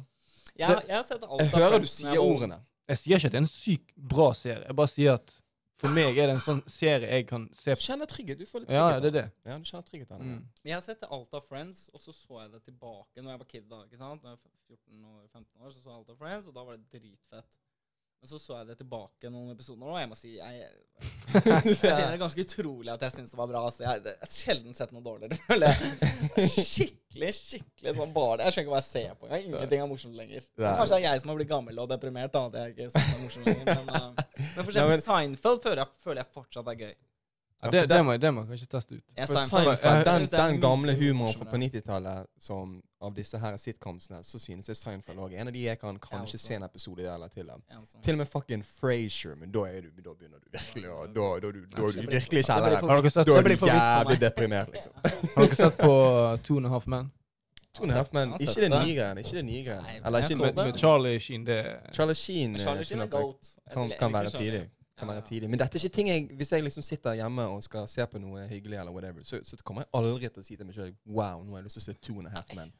Jeg, jeg har sett alt Jeg av hører du sier ordene. Jeg sier ikke at det er en sykt bra serie. Jeg bare sier at for meg er det en sånn serie jeg kan se Du på. kjenner trygghet. Du får litt Ja, det er det. Ja, du kjenner trygghet av det. Mm. Men jeg har sett alt av Friends, og så så jeg det tilbake når jeg var kid. da, ikke sant? Når jeg var 14-15 år, så så jeg alt av Friends, og da var det dritfett. Men så så jeg det tilbake noen episoder, og jeg må si jeg, jeg jeg, det ganske utrolig at jeg syns det var bra. Så Jeg, jeg har sjelden sett noe dårligere. føler jeg. Er Skikkelig, skikkelig sånn bare Jeg skjønner ikke hva jeg ser på. Jeg, ingenting er morsomt lenger. Men Kanskje det er jeg som har blitt gammel og deprimert, da. Det er ikke sånn morsomt lenger. Men, uh, men for eksempel Seinfeld føler jeg, føler jeg fortsatt er gøy. Ja, det, det, må, det må jeg kanskje teste ut. For Seinfeld, den, den gamle humoren fra på 90-tallet av disse her sitcomsene, så synes jeg Seinfeld òg er en av de jeg kan kanskje se en episode eller til. Altså. Til og med fucking Frasier, men da, er du, da begynner du virkelig å Da, da, da, da, du virkelig sett, Da er du jævlig deprimert, liksom. har dere sett på Two and a Half Men? Two and a Half Men, ikke det nye greiene. Ikke det nye greiene. Eller ikke Med, med Charlie Sheen. Det Charlie Sheen eh, Charlie Sheen er goat. Kan, kan være tidlig. Kan være tidlig. Men dette er ikke ting jeg Hvis jeg liksom sitter hjemme og skal se på noe hyggelig, eller whatever, så, så kommer jeg aldri til å si til meg sjøl Wow, nå har jeg lyst til å se Two and a Half Men.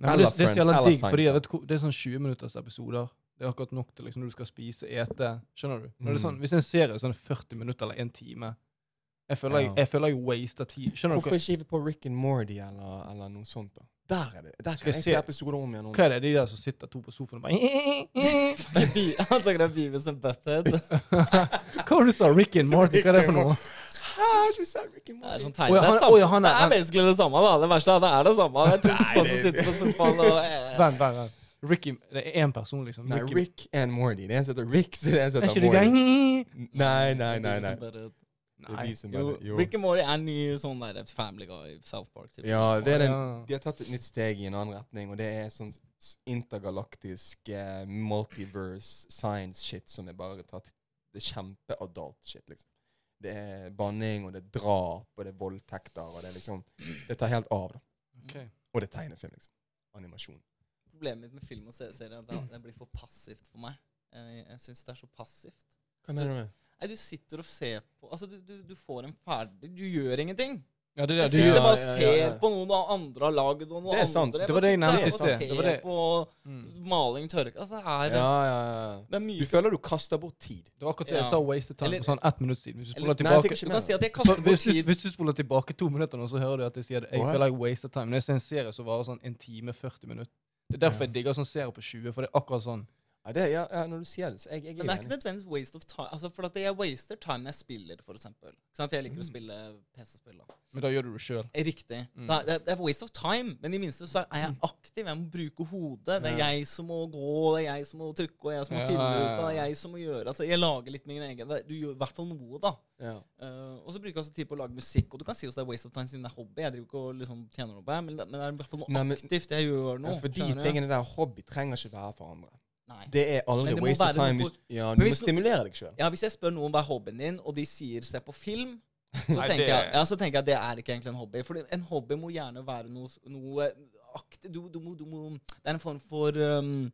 Nei, Eller det, det så Friends, eller digg, fordi vet det er sånn 20 minutters episoder. Det er akkurat nok til liksom, når du skal spise, ete. Skjønner du? Sånn, Mm. hvis en serie er sånn 40 minutter eller en time Jeg føler jeg, Ja. jeg, føler jeg waster tid. Skjønner Hvorfor ikke hive på Rick and Morty eller, eller noe sånt? da? Der er det. Der kan jeg jeg se- se episoder om igjen. om hva er det de der som sitter to på sofaen og bare Han det om Beavis and Butthead. Hva var det du sa? Rick and Morty? Hva er det for noe? Hæ, du sa Rick and Det er Morty? sånn tegn. Det er, å, ja, han det er- er basically det samme. da. Det verste er at det er det samme. Det er to som sitter på sofaen og eh, Vent, vent. vent. Ricky, det er én person, liksom. Nei, Rick and Morty. Det er en som heter Rick, så det er en som Er heter Morty. Nei, nei, nei. Nei. Det Nei. Jo, bare- jo. Rick and Morty er ny sånn der Family Guy South Park. typ. Ja, det er den, de har tatt et nytt steg i en annen retning, og det er sånn intergalaktisk eh, multiverse science shit som er bare tatt Det er kjempe-adult shit, liksom. Det er banning, og det er drap, og det er voldtekter, og det er liksom Det tar helt av, da. Okay. Og det er tegnefilm, liksom. Animasjon. Problemet mitt med film og se- serier er at det- det blir for passivt for meg. Jeg, jeg syns det er så passivt. Hva mener du med Nei, Du sitter og ser på Altså, du, du, du får en ferdig Du gjør ingenting. Ja, det Jeg det. Du, sitter bare og ser ja, ja. på noe noen andre har lagd, og noe Det er sant. andre Det var det jeg nevnte i sted. Det var det. på mm. maling, tørke Altså, det er, Ja, ja, ja. det er mye Du føler du kaster bort tid. det var akkurat det jeg sa wasted time Eller- på sånn ett minutt siden. Hvis du spoler Nei, jeg fikk tilbake ikke Du kan si at jeg så, kaster bort hvis, du, tid. hvis du spoler tilbake to minutter nå, så hører du at jeg sier at jeg føler jeg wasted time. Når jeg ser en serie som varer sånn en time, 40 minutter. Det er derfor Ja. jeg digger sånn serie på 20, for det er akkurat sånn. Ja, det, ja, ja, når du sier det, så jeg, jeg Men det er er ikke nødvendigvis waste of time. Altså, for at jeg waster time når jeg spiller, for eksempel. For jeg liker å Mm. spille PC-spill. da. Men da gjør du det sjøl. Riktig. Mm. Da, det, det er waste of time, men i minste så er jeg aktiv. Jeg må bruke hodet. Det er Ja. jeg som må gå, det er jeg som må trykke, og jeg som må Ja, finne ja, ut. og Det er jeg som må gjøre Altså, Jeg lager litt min egen Du gjør i hvert fall noe, da. Ja. Eh, og så bruker jeg også tid på å lage musikk. Og du kan si også det er waste of time siden det er hobby. Jeg driver ikke og liksom tjener noe på det, men det, men det er i hvert fall noe Nei, men- aktivt. Jeg gjør Ja, noe. for de tingene der, hobby, trenger ikke være for andre. Nei. Det er aldri det waste of time. Hvis, ja, du må stimulere deg sjøl. Ja, Hvis jeg spør noen hva er hobbyen din, og de sier se på film, så, Nei, tenker, det- jeg, ja, så tenker jeg at det er ikke egentlig en hobby. For en hobby må gjerne være noe, noe aktiv du, du, må, du må, Det er en form for um,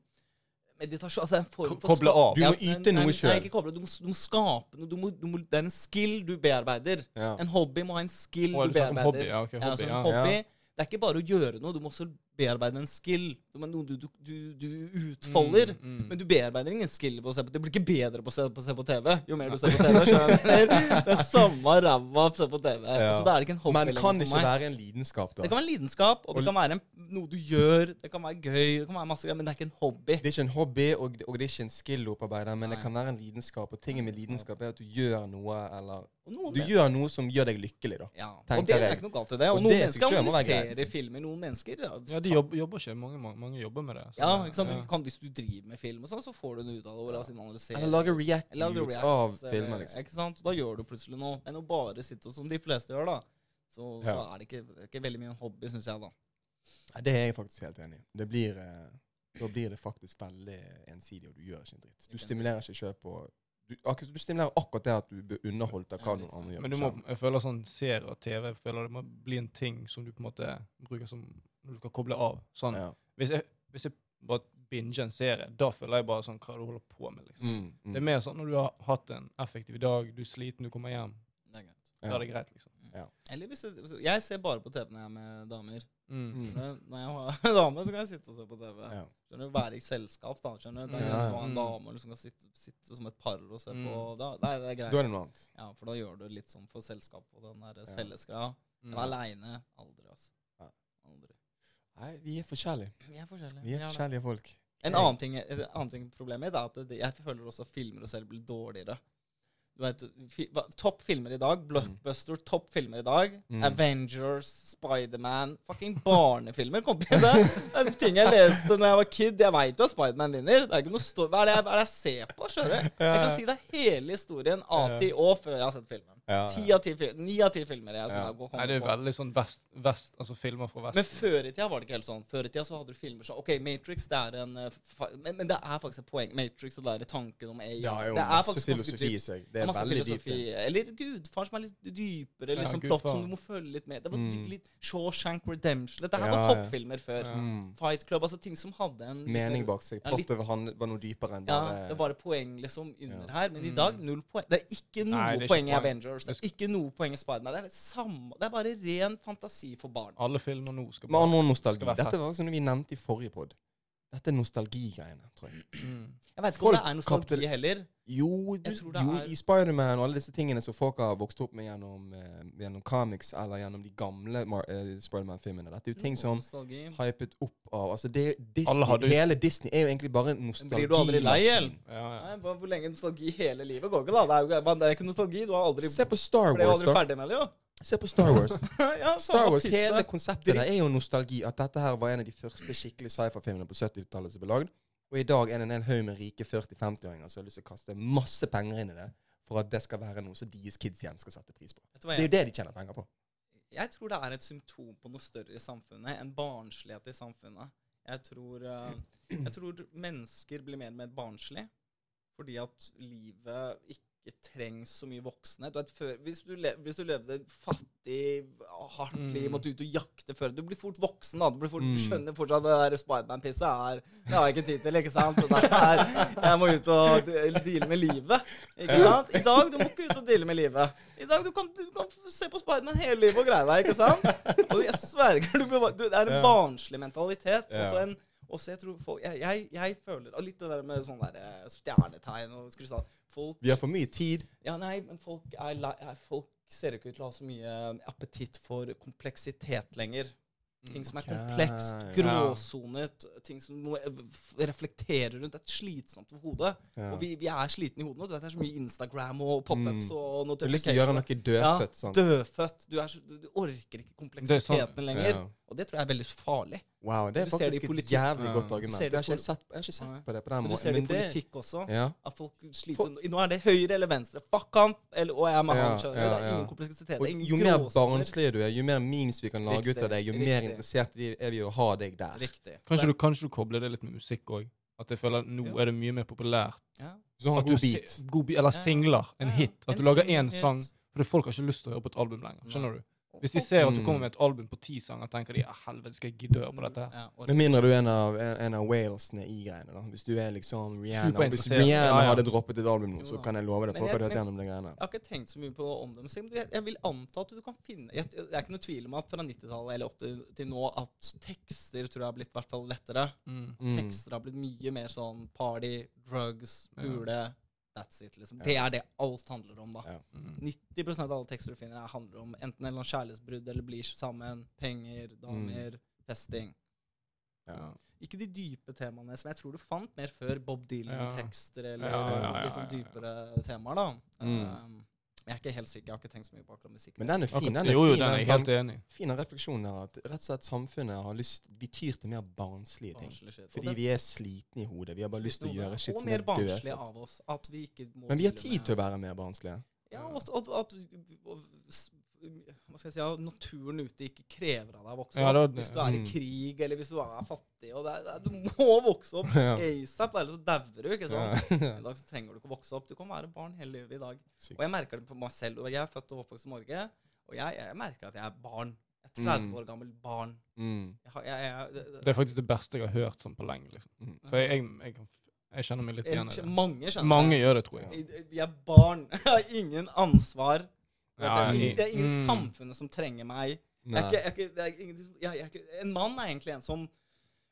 meditasjon. Altså en form for koble av. Du må yte noe koble. Du du må skape noe. Du må, du må, det er en skill du bearbeider. Ja. En hobby må ha en skill Å, du om bearbeider. hobby? Ja, ok, Ja, altså en hobby Ja. Det er ikke bare å gjøre noe, du må også bearbeide en skill. Noe du, du, du, du utfolder. Mm, mm. Men du bearbeider ingen skill på å se på TV. Det blir ikke bedre på å se på, se på TV jo mer du ser på TV. skjønner? Det er samme ræva å se på TV. Ja. Så da er det ikke en hobby Men kan det ikke meg. være en lidenskap, da? Det kan være en lidenskap, og det kan være en, noe du gjør. Det kan være gøy, det kan være masse greier, men det er ikke en hobby. Det er ikke en hobby, og, og det er ikke en skill å opparbeide, men det kan være en lidenskap. Og tingen med lidenskap er at du gjør noe, eller Du gjør noe som gjør deg lykkelig, da. ja. Og det er ikke noe galt i det. Og, Og noen det mennesker analyserer filmer. Noen mennesker Ja, de jobber, jobber ikke. Mange, mange, mange jobber med det. så Ja, ikke sant? ja. Du kan, hvis du driver med film, og sånn, så får du en ut av det. Eller lager reacts, av filmer, liksom. Ikke sant? Da gjør du plutselig noe. Men å bare sitte som de fleste gjør, da, så, så er det ikke, ikke veldig mye en hobby, syns jeg, da. Nei, Det er jeg faktisk helt enig i. Det blir, eh, da blir det faktisk veldig ensidig, og du gjør ikke en dritt. Du stimulerer ikke kjøp og du, akkurat, du stimulerer akkurat det at du blir underholdt av hva noen andre gjør. Men du må, jeg føler sånn serier og TV jeg føler det må bli en ting som du på en måte bruker som når du skal koble av. Sånn, ja. hvis, jeg, hvis jeg bare binger en serie, da føler jeg bare sånn hva du holder på med. liksom. mm, mm. Det er mer sånn når du har hatt en effektiv dag, du er sliten, du kommer hjem. Det er greit. Da er det greit, liksom. Eller hvis du, Jeg ser bare på TV når jeg er med damer. Mm. Mm. Når jeg har dame, så kan jeg sitte og se på TV. Ja. Skjønner du, Være i selskap, da. skjønner du? Da kan du ha en Mm. dame som liksom kan sitte, sitte som et par og se Mm. på da, det, er det greit. Da er det noe annet. Ja, For da gjør du litt sånn for selskap og den der fellesgreia. Men Mm. aleine aldri, altså. Nei, vi er forskjellige. Vi er forskjellige. Vi er Ja, forskjellige folk. En annen ting, et annet ting problemet mitt er at det, jeg føler også filmer og selv blir dårligere. Du vet, fi, Topp filmer i dag, Blockbuster, topp filmer i dag. Mm. Avengers, Spiderman Fucking barnefilmer kompis! det. Er ting jeg leste når jeg var kid. Jeg veit jo at Spiderman vinner. Det er ikke noe hva, er det jeg, hva er det jeg ser på? skjønner du? Jeg kan si deg hele historien A til Å før jeg har sett filmen. Ja, Ti ja. av ti Ni av ti filmer jeg som Ja. går Nei, det er veldig sånn vest, vest altså filmer fra vest. Men før i tida var det ikke helt sånn. Før i tida så hadde du filmer sånn OK, Matrix, det er en eh, fa men, men det er faktisk et poeng. Matrix, det der tanken om AI Det har jo det er masse filosofi i seg. Det Det er er masse veldig dypt. Eller Gudfar som er litt dypere. Ja, liksom ja, Plott som du må følge litt med. Det var Mm. litt Shawshank Redemption. Dette her Ja, var toppfilmer før. Ja. Mm. Fight Club, altså ting som hadde en Mening bak seg. Plottet han var noe dypere enn Ja, bare det var et poeng liksom under Ja. her. Men i Mm. dag null poeng. Det er ikke noe det er poeng i poeng. Avengers. Det er ikke noe poeng i Spiderman. Det er det samme. Det er bare ren fantasi for barn. Alle filmer nå skal Med nostalgi. skal være Dette var sånn vi nevnte i forrige pod. Dette er nostalgigreiene, tror jeg. Mm. Jeg vet ikke Folk om det er nostalgi kapte- heller. Jo, du, jo er- i Spiderman og alle disse tingene som folk har vokst opp med gjennom, eh, gjennom comics eller gjennom de gamle eh, Spiderman-filmene. Dette er jo ting Noe som nostalgi. hypet opp av Altså, det, Disney, Alle hadde hele Disney er jo egentlig bare nostalgi. Blir du aldri lei, eller? Ja, ja. Nei, Hvor lenge nostalgi hele livet går ikke, da? Det er jo det er ikke nostalgi. Du har aldri Se på Star ble jo Wars, aldri ferdig med det, jo. Se på Star Wars. ja, Star Wars. Hele konseptet der er jo nostalgi. At dette her var en av de første skikkelig sci-fi-filmene på 70-tallet som ble lagd. Og i dag er det en hel haug med rike 40-50-åringer som har lyst til å kaste masse penger inn i det for at det skal være noe som deres kids igjen skal sette pris på. Det er jo det de tjener penger på. jeg tror det er et symptom på noe større i samfunnet. En barnslighet i samfunnet. Jeg tror, eh, jeg tror mennesker blir mer og mer barnslig fordi at livet ikke trengs så mye voksne. Du vet, før, hvis, du le, hvis du levde fattig, hardt Mm. liv, måtte ut og jakte før Du blir fort voksen, da. Du, blir fort, Mm. du skjønner fortsatt at det der Spiderman-pisset er Det har jeg ikke tid til, ikke sant? Det er, jeg må ut og deale med livet. Ikke sant? I dag du må ikke ut og deale med livet. I dag du kan du kan se på Spiderman hele livet og greie deg, ikke sant? Og jeg sverger, du, blir du, det er en barnslig mentalitet. Også en også jeg tror folk Jeg, jeg, jeg føler Og litt det der med sånn der eh, stjernetegn og krystall Folk Vi har for mye tid. Ja, nei, men folk er, er Folk ser ikke ut til å ha så mye appetitt for kompleksitet lenger. Ting som er komplekst, gråsonet, ting som må eh, reflektere rundt. Det er slitsomt for hodet. Ja. Og vi, vi er slitne i hodet nå. Du vet, det er så mye Instagram og pop-ups Mm. noe Du vil ikke gjøre noe dødfødt Ja, sånn. dødfødt. Du, er så, du, du orker ikke kompleksiteten sånn- lenger. Ja. Og det tror jeg er veldig farlig. Wow, det er Du det faktisk et jævlig godt argument. Jeg har ikke sett, jeg har ikke sett på det på den Men du ser det i politikk også. ja. At folk sliter For- Nå er det høyre eller venstre. Fuck han! Eller, og jeg er med Ja, han, skjønner du. ja, Det er ingen kompleksitet. Og jo mer barnslig du er, jo mer memes vi kan lage ut av det, jo mer riktig. Interessert er vi i å ha deg der. Riktig. Kanskje, du, kanskje du kobler det litt med musikk òg? At jeg føler at nå Ja. er det mye mer populært. Ja. Så har At god beat. god beat eller Ja. singler. En Ja. hit. At En du lager én sang. For folk har ikke lyst til å høre på et album lenger. Skjønner du? Hvis de ser at du Mm. kommer med et album på ti sanger, tenker de ja, helvete, skal jeg gidde å høre på dette? her? Ja, Med mindre du er en av, en, av walesene i greiene. da. Hvis du er liksom Rihanna. Hvis Rihanna Ja, ja. hadde droppet et album nå, så kan jeg love deg. Folk hadde hørt gjennom de greiene. Jeg har ikke tenkt så mye på om dem, men jeg, jeg vil anta at du kan finne jeg, Det er ikke noe tvil om at fra 90-tallet eller 80 til nå at tekster tror jeg har blitt i hvert fall lettere. Mm. Mm. Tekster har blitt mye mer sånn party, drugs, Ja. That's it, liksom. Ja. Det er det alt handler om, da. Ja. Mm. 90% av alle tekster du finner, er- handler om enten en eller annen kjærlighetsbrudd eller blir sammen, penger, damer, festing. Ja. Ikke de dype temaene som jeg tror du fant mer før Bob Dylan-tekster eller Ja, ja, liksom, ja, liksom ja, ja. dypere temaer, da. Mm. Um, men jeg er ikke helt sikker. Jeg har ikke tenkt så mye på akkurat musikk. Men den er fin. Den er jo, jo, den er jeg helt enig i. fin refleksjon her. At rett og slett samfunnet har lyst Vi tyr til mer barnslige ting. Barnslig Fordi vi er slitne i hodet. Vi har bare lyst til å gjøre shit Og mer er barnslige av oss. At vi ikke må Men vi har tid til å være mer barnslige. Ja, og at, at, at og s- hva skal jeg si, at naturen ute ikke krever av deg å vokse Ja, opp. det- Hvis du er i Mm. krig, eller hvis du er fattig. Og det er, det er, du må vokse opp Ja. asap, ellers så dauer du. ikke sant? Ja. I dag så trenger du ikke å vokse opp. Du kan være barn hele livet i dag. Sykt. Og jeg merker det på meg selv. Jeg er født og oppvokst i Norge, og jeg, jeg merker at jeg er barn. Jeg er 30 Mm. år gammel barn. Mm. Jeg, jeg, det, det, er faktisk det beste jeg har hørt sånn på lenge. liksom. Mm. For jeg, jeg, jeg, kjenner meg litt igjen i det. mange Mange gjør det, tror. Jeg, jeg er barn. Jeg har ingen ansvar. Det, er ingen, i- det er ingen mm. samfunnet som trenger meg. Jeg er ikke, jeg ikke, det ingen, jeg, jeg ikke, en mann er egentlig en som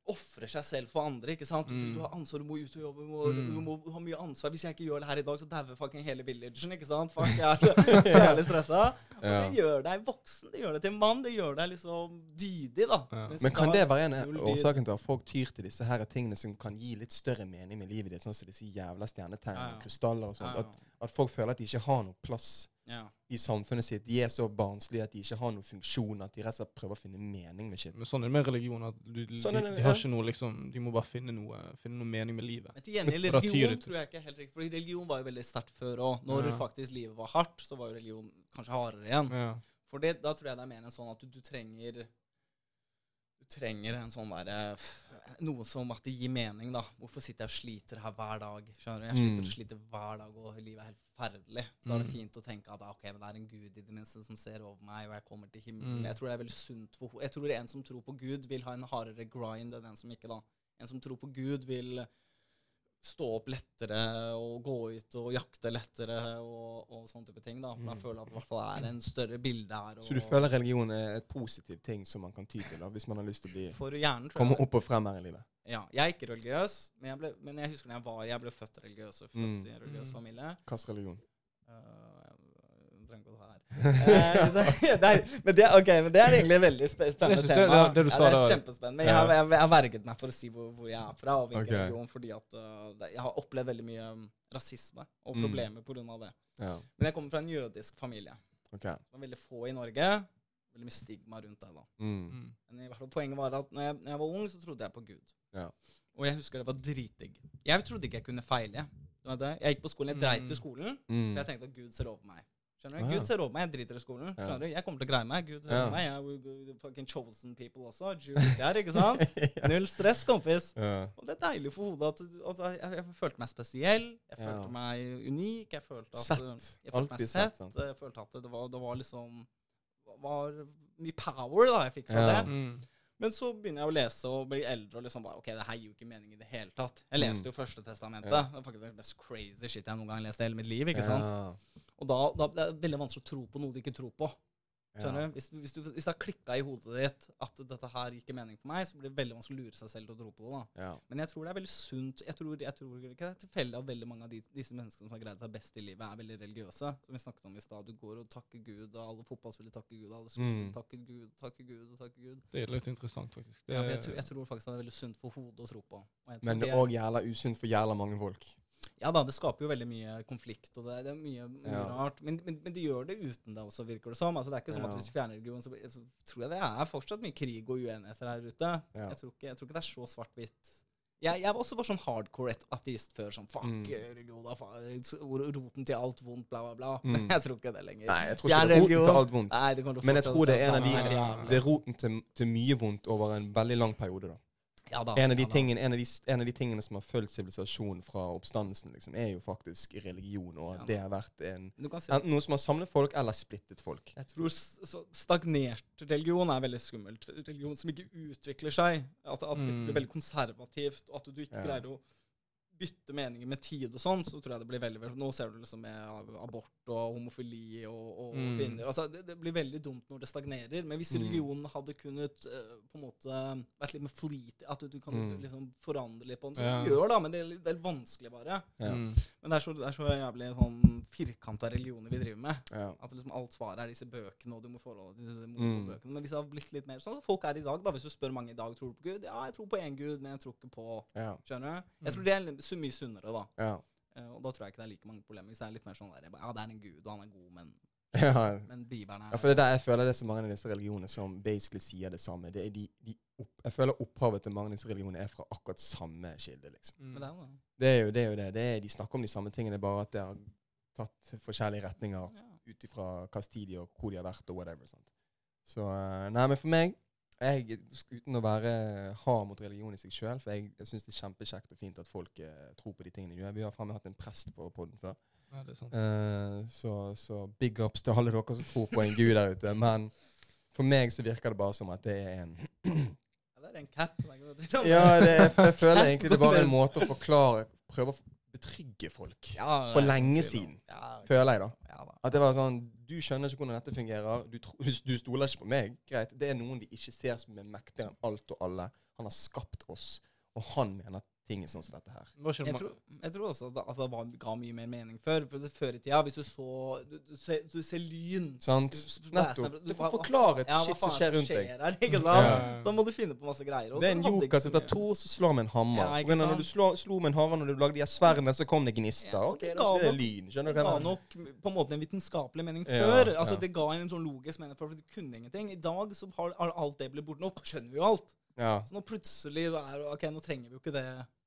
ofrer seg selv for andre. ikke sant? Du, Mm. du har ansvar, du må ut og jobbe, du må, Mm. du må ha mye ansvar. Hvis jeg ikke gjør det her i dag, så dauer fucking hele villagen. ikke sant? Fuck, jeg er så jævlig stressa. Og Ja. det gjør deg voksen, det gjør deg til en mann, det gjør deg liksom dydig, da. Ja. Men kan det være en årsaken til at folk tyr til disse her tingene som kan gi litt større mening med livet ditt, sånn som disse jævla stjernetegn Ja, ja. og krystaller og sånt? Ja, At, at folk føler at de ikke har noe plass ja. i samfunnet sitt. De er så barnslige at de ikke har noen funksjon, at de rett og slett prøver å finne mening med shit. Men sånn er det med religion. at du, de, Sånn det, de har ikke noe liksom, De må bare finne noe, finne noe mening med livet. Men til gjengjeld, religion tror jeg ikke er helt riktig. For religion var jo veldig sterkt før òg. Når Ja. faktisk livet var hardt, så var jo religion kanskje hardere igjen. Ja. For det, da tror jeg det er mer enn sånn at du, du trenger Du trenger en sånn der, Noe som at det gir mening, da. Hvorfor sitter jeg og sliter her hver dag? Skjønner du? Jeg sliter Mm. og sliter hver dag, og livet er helt forferdelig. Så er det Mm. fint å tenke at ah, ok, men det er en gud i det minste som ser over meg, og jeg kommer til himmelen. Mm. Jeg tror det er veldig sunt for Jeg tror en som tror på Gud, vil ha en hardere grind enn en som ikke, da. En som tror på Gud, vil stå opp lettere og gå ut og jakte lettere og, og sånne type ting. da. For jeg Mm. føler at det i hvert fall er en større bilde her. Så du føler religion er et positivt ting som man kan ty til da, hvis man har lyst til å bli, hjernen, komme opp og frem her i livet? Ja, jeg er ikke religiøs, men jeg, ble, men jeg husker når jeg var Jeg ble født religiøs og født Mm. i en religiøs Mm. familie. Hvilken religion? Uh, jeg trenger ikke å ta her. Eh, det, er, men, det, okay, men det er egentlig et veldig spennende tema. det- det du ja, det er kjempespennende. Men jeg har, jeg, jeg har verget meg for å si hvor, hvor jeg er fra, og hvilken Ok. religion, fordi at uh, jeg har opplevd veldig mye um, rasisme og Mm. problemer på grunn av det. Ja, Men jeg kommer fra en jødisk familie. Okay. Det var veldig få i Norge. Veldig mye stigma rundt det. da. Mm. Mm. Men i hvert fall poenget var at når jeg, når jeg var ung, så trodde jeg på Gud. Ja. Og jeg husker det var dritdigg. Jeg trodde ikke jeg kunne feile. Du vet det? Jeg gikk på skolen, jeg dreit Mm. i skolen, Mm. for jeg tenkte at Gud ser over meg. Skjønner du? Ah, ja. Gud ser over meg, jeg driter i skolen. Ja. Skjønner du? Jeg kommer til å greie meg. Gud ser Ja. over meg. Jeg er fucking chosen people også. Der, ikke sant? Null stress, kompis. ja. Og det er deilig for hodet at, altså, jeg, jeg, følte meg spesiell. Jeg Ja. følte meg unik. Jeg følte at Sett. Jeg følte meg sett. sett. Jeg følte at det var, det var liksom var mye power da jeg fikk fra Ja. det. Mm. Men så begynner jeg å lese og bli eldre og liksom bare Ok, det her gir jo ikke mening i det hele tatt. Jeg leste Mm. jo Første testamentet. Ja. Det er faktisk det mest crazy shit jeg noen gang har lest i hele mitt liv. ikke sant? Ja. Og da, da det er det veldig vanskelig å tro på noe du ikke tror på. Skjønner Ja. du? Hvis, hvis, du, hvis det har klikka i hodet ditt at dette her gir ikke mening for meg, så blir det veldig vanskelig å lure seg selv til å tro på det. da. Ja. Men jeg tror det er veldig sunt. Jeg tror, jeg tror ikke det er tilfeldig at veldig mange av de, disse menneskene som har greid seg best i livet, er veldig religiøse. Som vi snakket om i stad. Du går og takker Gud, og alle fotballspillere takker Gud, alle skoler Mm. takker Gud, takker Gud og takker Gud. Det er litt interessant, faktisk. Det, Ja, jeg, tror, jeg tror faktisk det er veldig sunt for hodet å tro på. Og jeg tror Men det er òg jævla usunt for jævla mange folk. Ja da, det skaper jo veldig mye konflikt, og det, det er mye, mye Ja. rart. Men, men, men de gjør det uten det også, virker det som. Altså, det er ikke som Ja. at hvis du fjerner religion, så, så tror jeg det er fortsatt mye krig og uenigheter her ute. Ja. Jeg, tror ikke, jeg tror ikke det er så svart-hvitt. Jeg, jeg var også bare sånn hardcore ateist før. Sånn fuck Mm. religion, da, faen, roten til alt vondt, bla, bla, bla. Mm. Men jeg tror ikke det lenger. Nei, jeg tror ikke det er roten til alt vondt. Nei, det Men jeg tror det er en sånn. av de Det er roten til, til mye vondt over en veldig lang periode, da. Ja da. En av, de ja tingene, en, av de, en av de tingene som har fulgt sivilisasjonen fra oppstandelsen, liksom, er jo faktisk religion. Og Ja. det har vært en, si noe som har samlet folk, eller splittet folk. Jeg tror så stagnert religion er veldig skummelt. Religion som ikke utvikler seg. At, at det blir Mm. veldig konservativt, og at du ikke Ja. greier å bytte meninger med tid og sånn, så tror jeg det blir veldig, veldig Nå ser du liksom med abort og homofili og, og Mm. kvinner altså det, det blir veldig dumt når det stagnerer. Men hvis Mm. religionen hadde kunnet uh, på en måte vært litt mer flitig, at du, du kan Mm. liksom forandre litt på den, så Ja. du gjør da, men det er, litt- det er vanskelig bare. Ja. Mm. Men det er så, det er så jævlig sånn firkanta religioner vi driver med. Ja. At liksom alt svaret er disse bøkene og du må forholde deg til Mm. bøkene. Men hvis det hadde blitt litt mer sånn som folk er i dag, da, hvis du spør mange i dag tror du på Gud, ja, jeg tror på én Gud, men jeg tror ikke på Ja. Skjønner du? Jeg tror det er så mye sunnere, da. Ja. Eh, og da tror jeg ikke det er like mange problemer. Hvis det er litt mer sånn der, ja, det er en Gud, og han er god, men, Ja. men Bibelen er ja, for det er der jeg føler det er så mange av disse religionene som basically sier det samme. Det er de, de opp, jeg føler opphavet til mange av disse religionene er fra akkurat samme kilde. liksom. Mm. Det er jo det. Det er jo det. Er jo det. det er, de snakker om de samme tingene, bare at det har tatt forskjellige retninger Ja. ut ifra hvilken tid de og hvor de har vært og whatever. Sant? Så eh, Nei, men for meg jeg, Uten å være hard mot religion i seg sjøl, for jeg, jeg syns det er kjempekjekt og fint at folk eh, tror på de tingene de gjør. Vi har faen meg hatt en prest på podden før. Ja, det er sant. Eh, så, så big ups til alle dere som tror på en gud der ute. Men for meg så virker det bare som at det er en Eller det er en cap. det tvil om. Ja, det, er- jeg føler egentlig det er bare en måte å forklare Prøve å betrygge folk. Ja, For lenge siden. Ja, Føler jeg, da. ja da. At det var sånn Du skjønner ikke hvordan dette fungerer. Du, du stoler ikke på meg. Greit. Det er noen vi ikke ser som er mektigere enn alt og alle. Han har skapt oss, og han mener ting sånn som dette her. Det Jeg tror, jeg tror også at det, at det var, ga mye mer mening før. For det, Før i tida, hvis du så Du, du, ser, du ser lyn Sant? Nettopp. Du får forklare et ja, shit som skjer rundt deg. skjer her, ikke sant? Ja. Så da må du finne på masse greier. og Det er en joker som tar to, så slår med en hammer. Ja, når du slår, slo med en hammer når du lagde de sverdene, så kom det gnister. Ja, okay, det ga det lyn. Skjønner du hva jeg mener? nok på en måte en vitenskapelig mening Ja, før. Altså. Det ga en sånn logisk mening, for du kunne ingenting. I dag så har, har alt det blitt borte. Nå skjønner vi jo alt. Ja. Så nå plutselig er Ok, nå trenger vi jo ikke det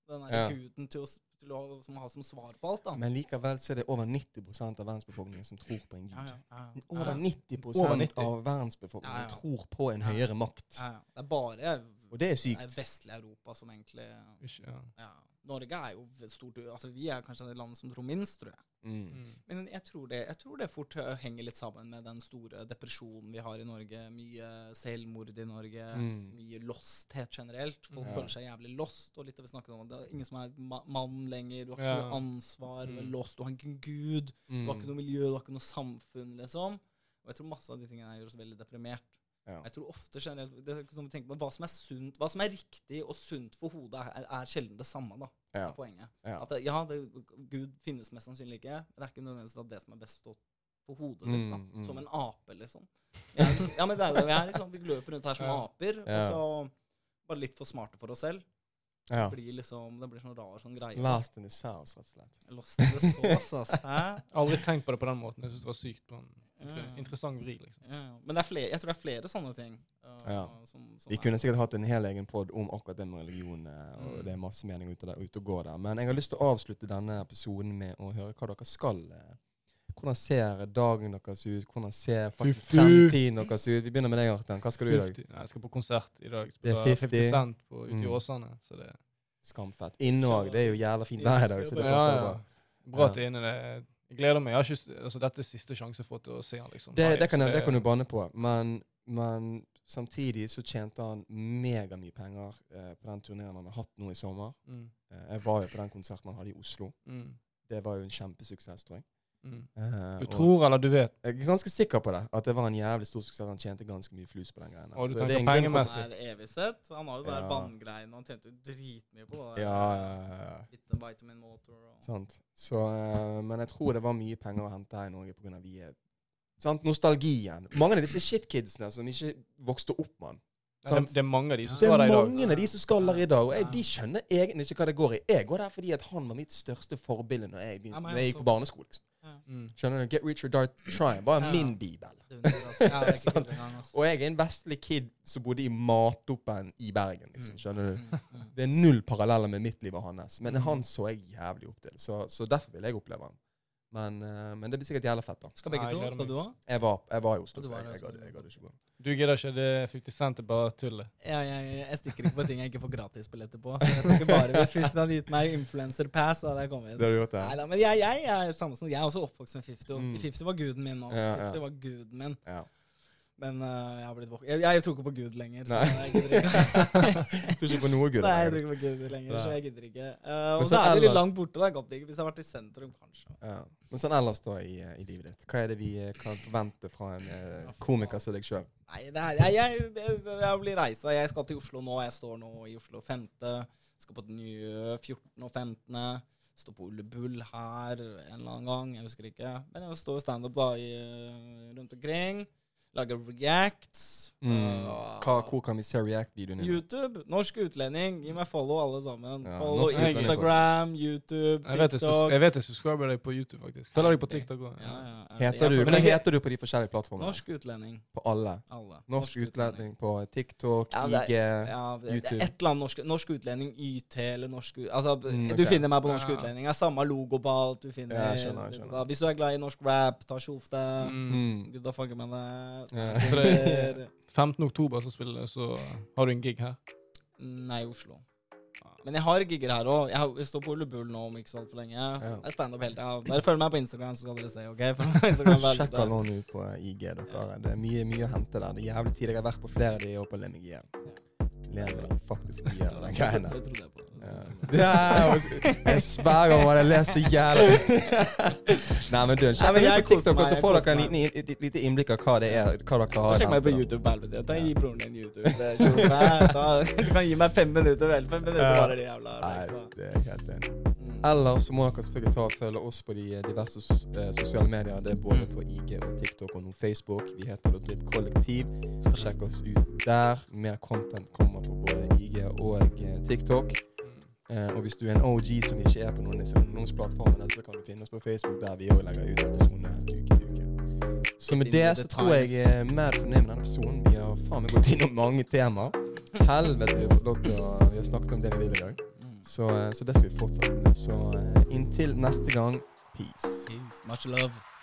den der Ja. guden til å, til å som ha som svar på alt, da. Men likevel så er det over 90% av verdensbefolkningen som tror på en gud. Ja, ja, ja, ja. Over 90 Over 90. av verdensbefolkningen Ja, ja. tror på en høyere makt. Ja, ja. Det er bare Og det er det er vestlig Europa som egentlig Ikke, ja. Norge er jo stort Altså Vi er kanskje det landet som tror minst, tror jeg. Mm. Mm. Men jeg tror det, jeg tror det fort øh, henger litt sammen med den store depresjonen vi har i Norge. Mye selvmord i Norge. Mm. Mye losthet generelt. Folk Ja. føler seg jævlig lost. Og litt av vi snakket om Det er ingen som er ma mann lenger. Du har ikke Ja. så mye ansvar. Du er Mm. lost. Du har ikke en gud. Du har ikke Mm. noe miljø. Du har ikke noe samfunn, liksom. Og jeg tror masse av de tingene her gjør oss veldig deprimert. Ja. Jeg tror ofte generelt det er ikke sånn vi tenker på, Hva som er sunt, hva som er riktig og sunt for hodet, er, er sjelden det samme. da, Ja. er poenget. Ja. At det, ja, det, Gud finnes mest sannsynlig ikke, men det er ikke nødvendigvis at det som er best for, på hodet ditt. da, Mm, mm. Som en ape, liksom. Jeg liksom. Ja, men det er jo det vi er. ikke sant? Vi løper rundt her som Ja. aper, Ja. og så bare litt for smarte for oss selv. ja. Det blir liksom, det blir sånn rar sånn greie. Last in the sauce, rett og slett. Lost in the sauce, ass. Hæ? Aldri tenkt på det på den måten. Jeg synes det var sykt. på en inter interessant vri, liksom. Ja, ja. Men det er flere, jeg tror det er flere sånne ting. uh, Ja. som, som Vi er- kunne sikkert hatt en hel egen pod om akkurat det med religion, eh, og Mm. det er masse mening ute, der, ute og går der. Men jeg har lyst til å avslutte denne episoden med å høre hva dere skal. eh, Hvordan ser dagen deres ut? Hvordan ser fremtiden deres ut? Vi begynner med deg, Arten. Hva skal du i dag? Nei, jeg skal på konsert i dag. Det er Spiller 50. 50 på, ute i Mm. Åsane. Så det Skamfett. Inne òg. Det er jo jævla fint vær i dag, så det ja, ja. bra. Bra at det er inne. Det. Jeg gleder meg. Jeg ikke, altså, dette er siste sjanse jeg får til å se han. liksom. Det, det, kan, jeg- det kan du banne på, men, men samtidig så tjente han megamye penger eh, på den turneen han har hatt nå i sommer. Mm, Eh, jeg var jo på den konserten han hadde i Oslo. mm, Det var jo en kjempesuksess, tror jeg. Mm. Uh, Du og tror eller du vet? jeg er ganske sikker på det, at det var en jævlig stor suksess. Han tjente ganske mye flus på den greia. Og du Så tenker er pengemessig. Han er evig sett. Han har jo Ja. bandgreiene. Han tjente jo dritmye på det. Ja, ja, ja. Litt vitamin motor og Sant. Så, uh, men jeg tror det var mye penger å hente her i Norge pga. vi er Sant? Nostalgien. Mange av disse shitkidsene som ikke vokste opp med han. Ja, det, det er mange av de som skal er der i dag. Det er mange av de som skal der i dag, og jeg, de skjønner egentlig ikke hva det går i. Jeg går der fordi at han var mitt største forbilde når jeg, begynte, når jeg gikk på barneskole. Liksom. Mm. Skjønner du? Get rich or die trying. Ja. min bibel. Altså. Og jeg er en vestlig kid som bodde i matoppen i Bergen. liksom, Mm. skjønner du? Mm. Det er null paralleller med mitt liv og hans. Men han så jeg jævlig opp til, så, så derfor vil jeg oppleve han. Men, eh, men det blir sikkert jævla fett, da. Skal begge to? Skal du òg? Jeg var, jeg var i Oslo, Du så jeg, jeg, gadd- ikke gå. Du gidder ikke det 50 Cent er bare tullet. Ja, jeg, jeg stikker ikke på ting jeg ikke får gratisbilletter på. Så jeg stikker bare Hvis Fifty hadde gitt meg influencer-pass, hadde jeg kommet. Det har du gjort, ja. Neida, men jeg, jeg, er samme Jeg er også oppvokst med 50. Mm. 50 var guden min nå. Ja, ja. 50 var guden min. Ja. Men uh, jeg har blitt vok jeg, jeg tror ikke på Gud lenger. Så jeg gidder ikke. Jeg tror ikke på noe gud. Nei, jeg tror ikke på Gud lenger, så jeg gidder ikke. Uh, og så er det litt langt borte. da, godt. Hvis jeg har vært i sentrum, kanskje. Ja. Men sånn ellers da i, i livet ditt, hva er det vi eh, kan forvente fra en eh, komiker som deg sjøl? Nei, det er, jeg, jeg, jeg, blir reisa. Jeg skal til Oslo nå. Jeg står nå i Oslo 5. Skal på den nye 14. og 15. Står på Ulle Bull her en eller annen gang. Jeg husker ikke. Men jeg står standup rundt omkring. Lager reacts. Mm. Hva, hvor kan vi se React-videoene? YouTube. Norsk utlending. Gi meg follow, alle sammen. Ja, follow. Instagram, YouTube, Jeg vet, jeg, TikTok. jeg vet jeg subscriber deg på YouTube, faktisk. Følger deg på TikTok òg. Ja, ja, ja. Heter du, hva heter du på de forskjellige plattformene? Norsk utlending. På alle? Alle. Norsk utlending på TikTok, Ja, det IG Ja, det, det YouTube. er et eller annet norsk, norsk utlending, YT eller norsk Altså, Mm, Du finner meg på Norsk Ja. utlending. Jeg er samme logo på alt. Du finner Ja, jeg skjønner, jeg skjønner. Hvis du er glad i norsk rap, ta sjofte. Mm. Mm. Gudda fucker med det. Ja. For det- 15. oktober så, spiller, så har du en gig her. Nei, Oslo. Men jeg har gigger her òg. Jeg, har- jeg står på Ole Bull nå om ikke så altfor lenge. Jeg standup hele tida. Bare følg meg på Instagram, så skal dere se. ok? Følg meg på Instagram hver Sjekk ut på IG, dere. Det er mye, mye å hente der. Det er jævlig tid. Jeg har vært på flere av de og på Len meg igjen. Ler meg faktisk mye av den greia der. Det. Ja, jeg sverger på det. Jeg ler så jævlig. Nei, men du, sjekk meg på TikTok, og så får dere et lite innblikk av hva det er. Hva dere har Sjekk meg på. YouTube. helvete. Ta Gi broren din YouTube. Det Du kan gi meg fem minutter, eller Fem minutter bare de jævla Nei, det er helt enig. Mm. Ellers så må dere selvfølgelig ta og følge oss på de diverse eh, sosiale medier. Det er både Mm. på IG og TikTok og noen Facebook. Vi heter da Drypp Kollektiv. Så sjekk oss ut der. Mer content kommer på både IG og eh, TikTok. Eh, og hvis du er en OG som ikke er på noen ungdomsplattformene, så kan du finne oss på Facebook, der vi òg legger ut episodene uke til uke. Så med det så tror jeg er mer fornøyd med denne episoden. Vi har faen meg gått innom mange temaer. Helvete, vi har å Vi har snakket om det vi vil i dag. Så, eh, så det skal vi fortsette med. Så eh, inntil neste gang, peace. Peace. Much love.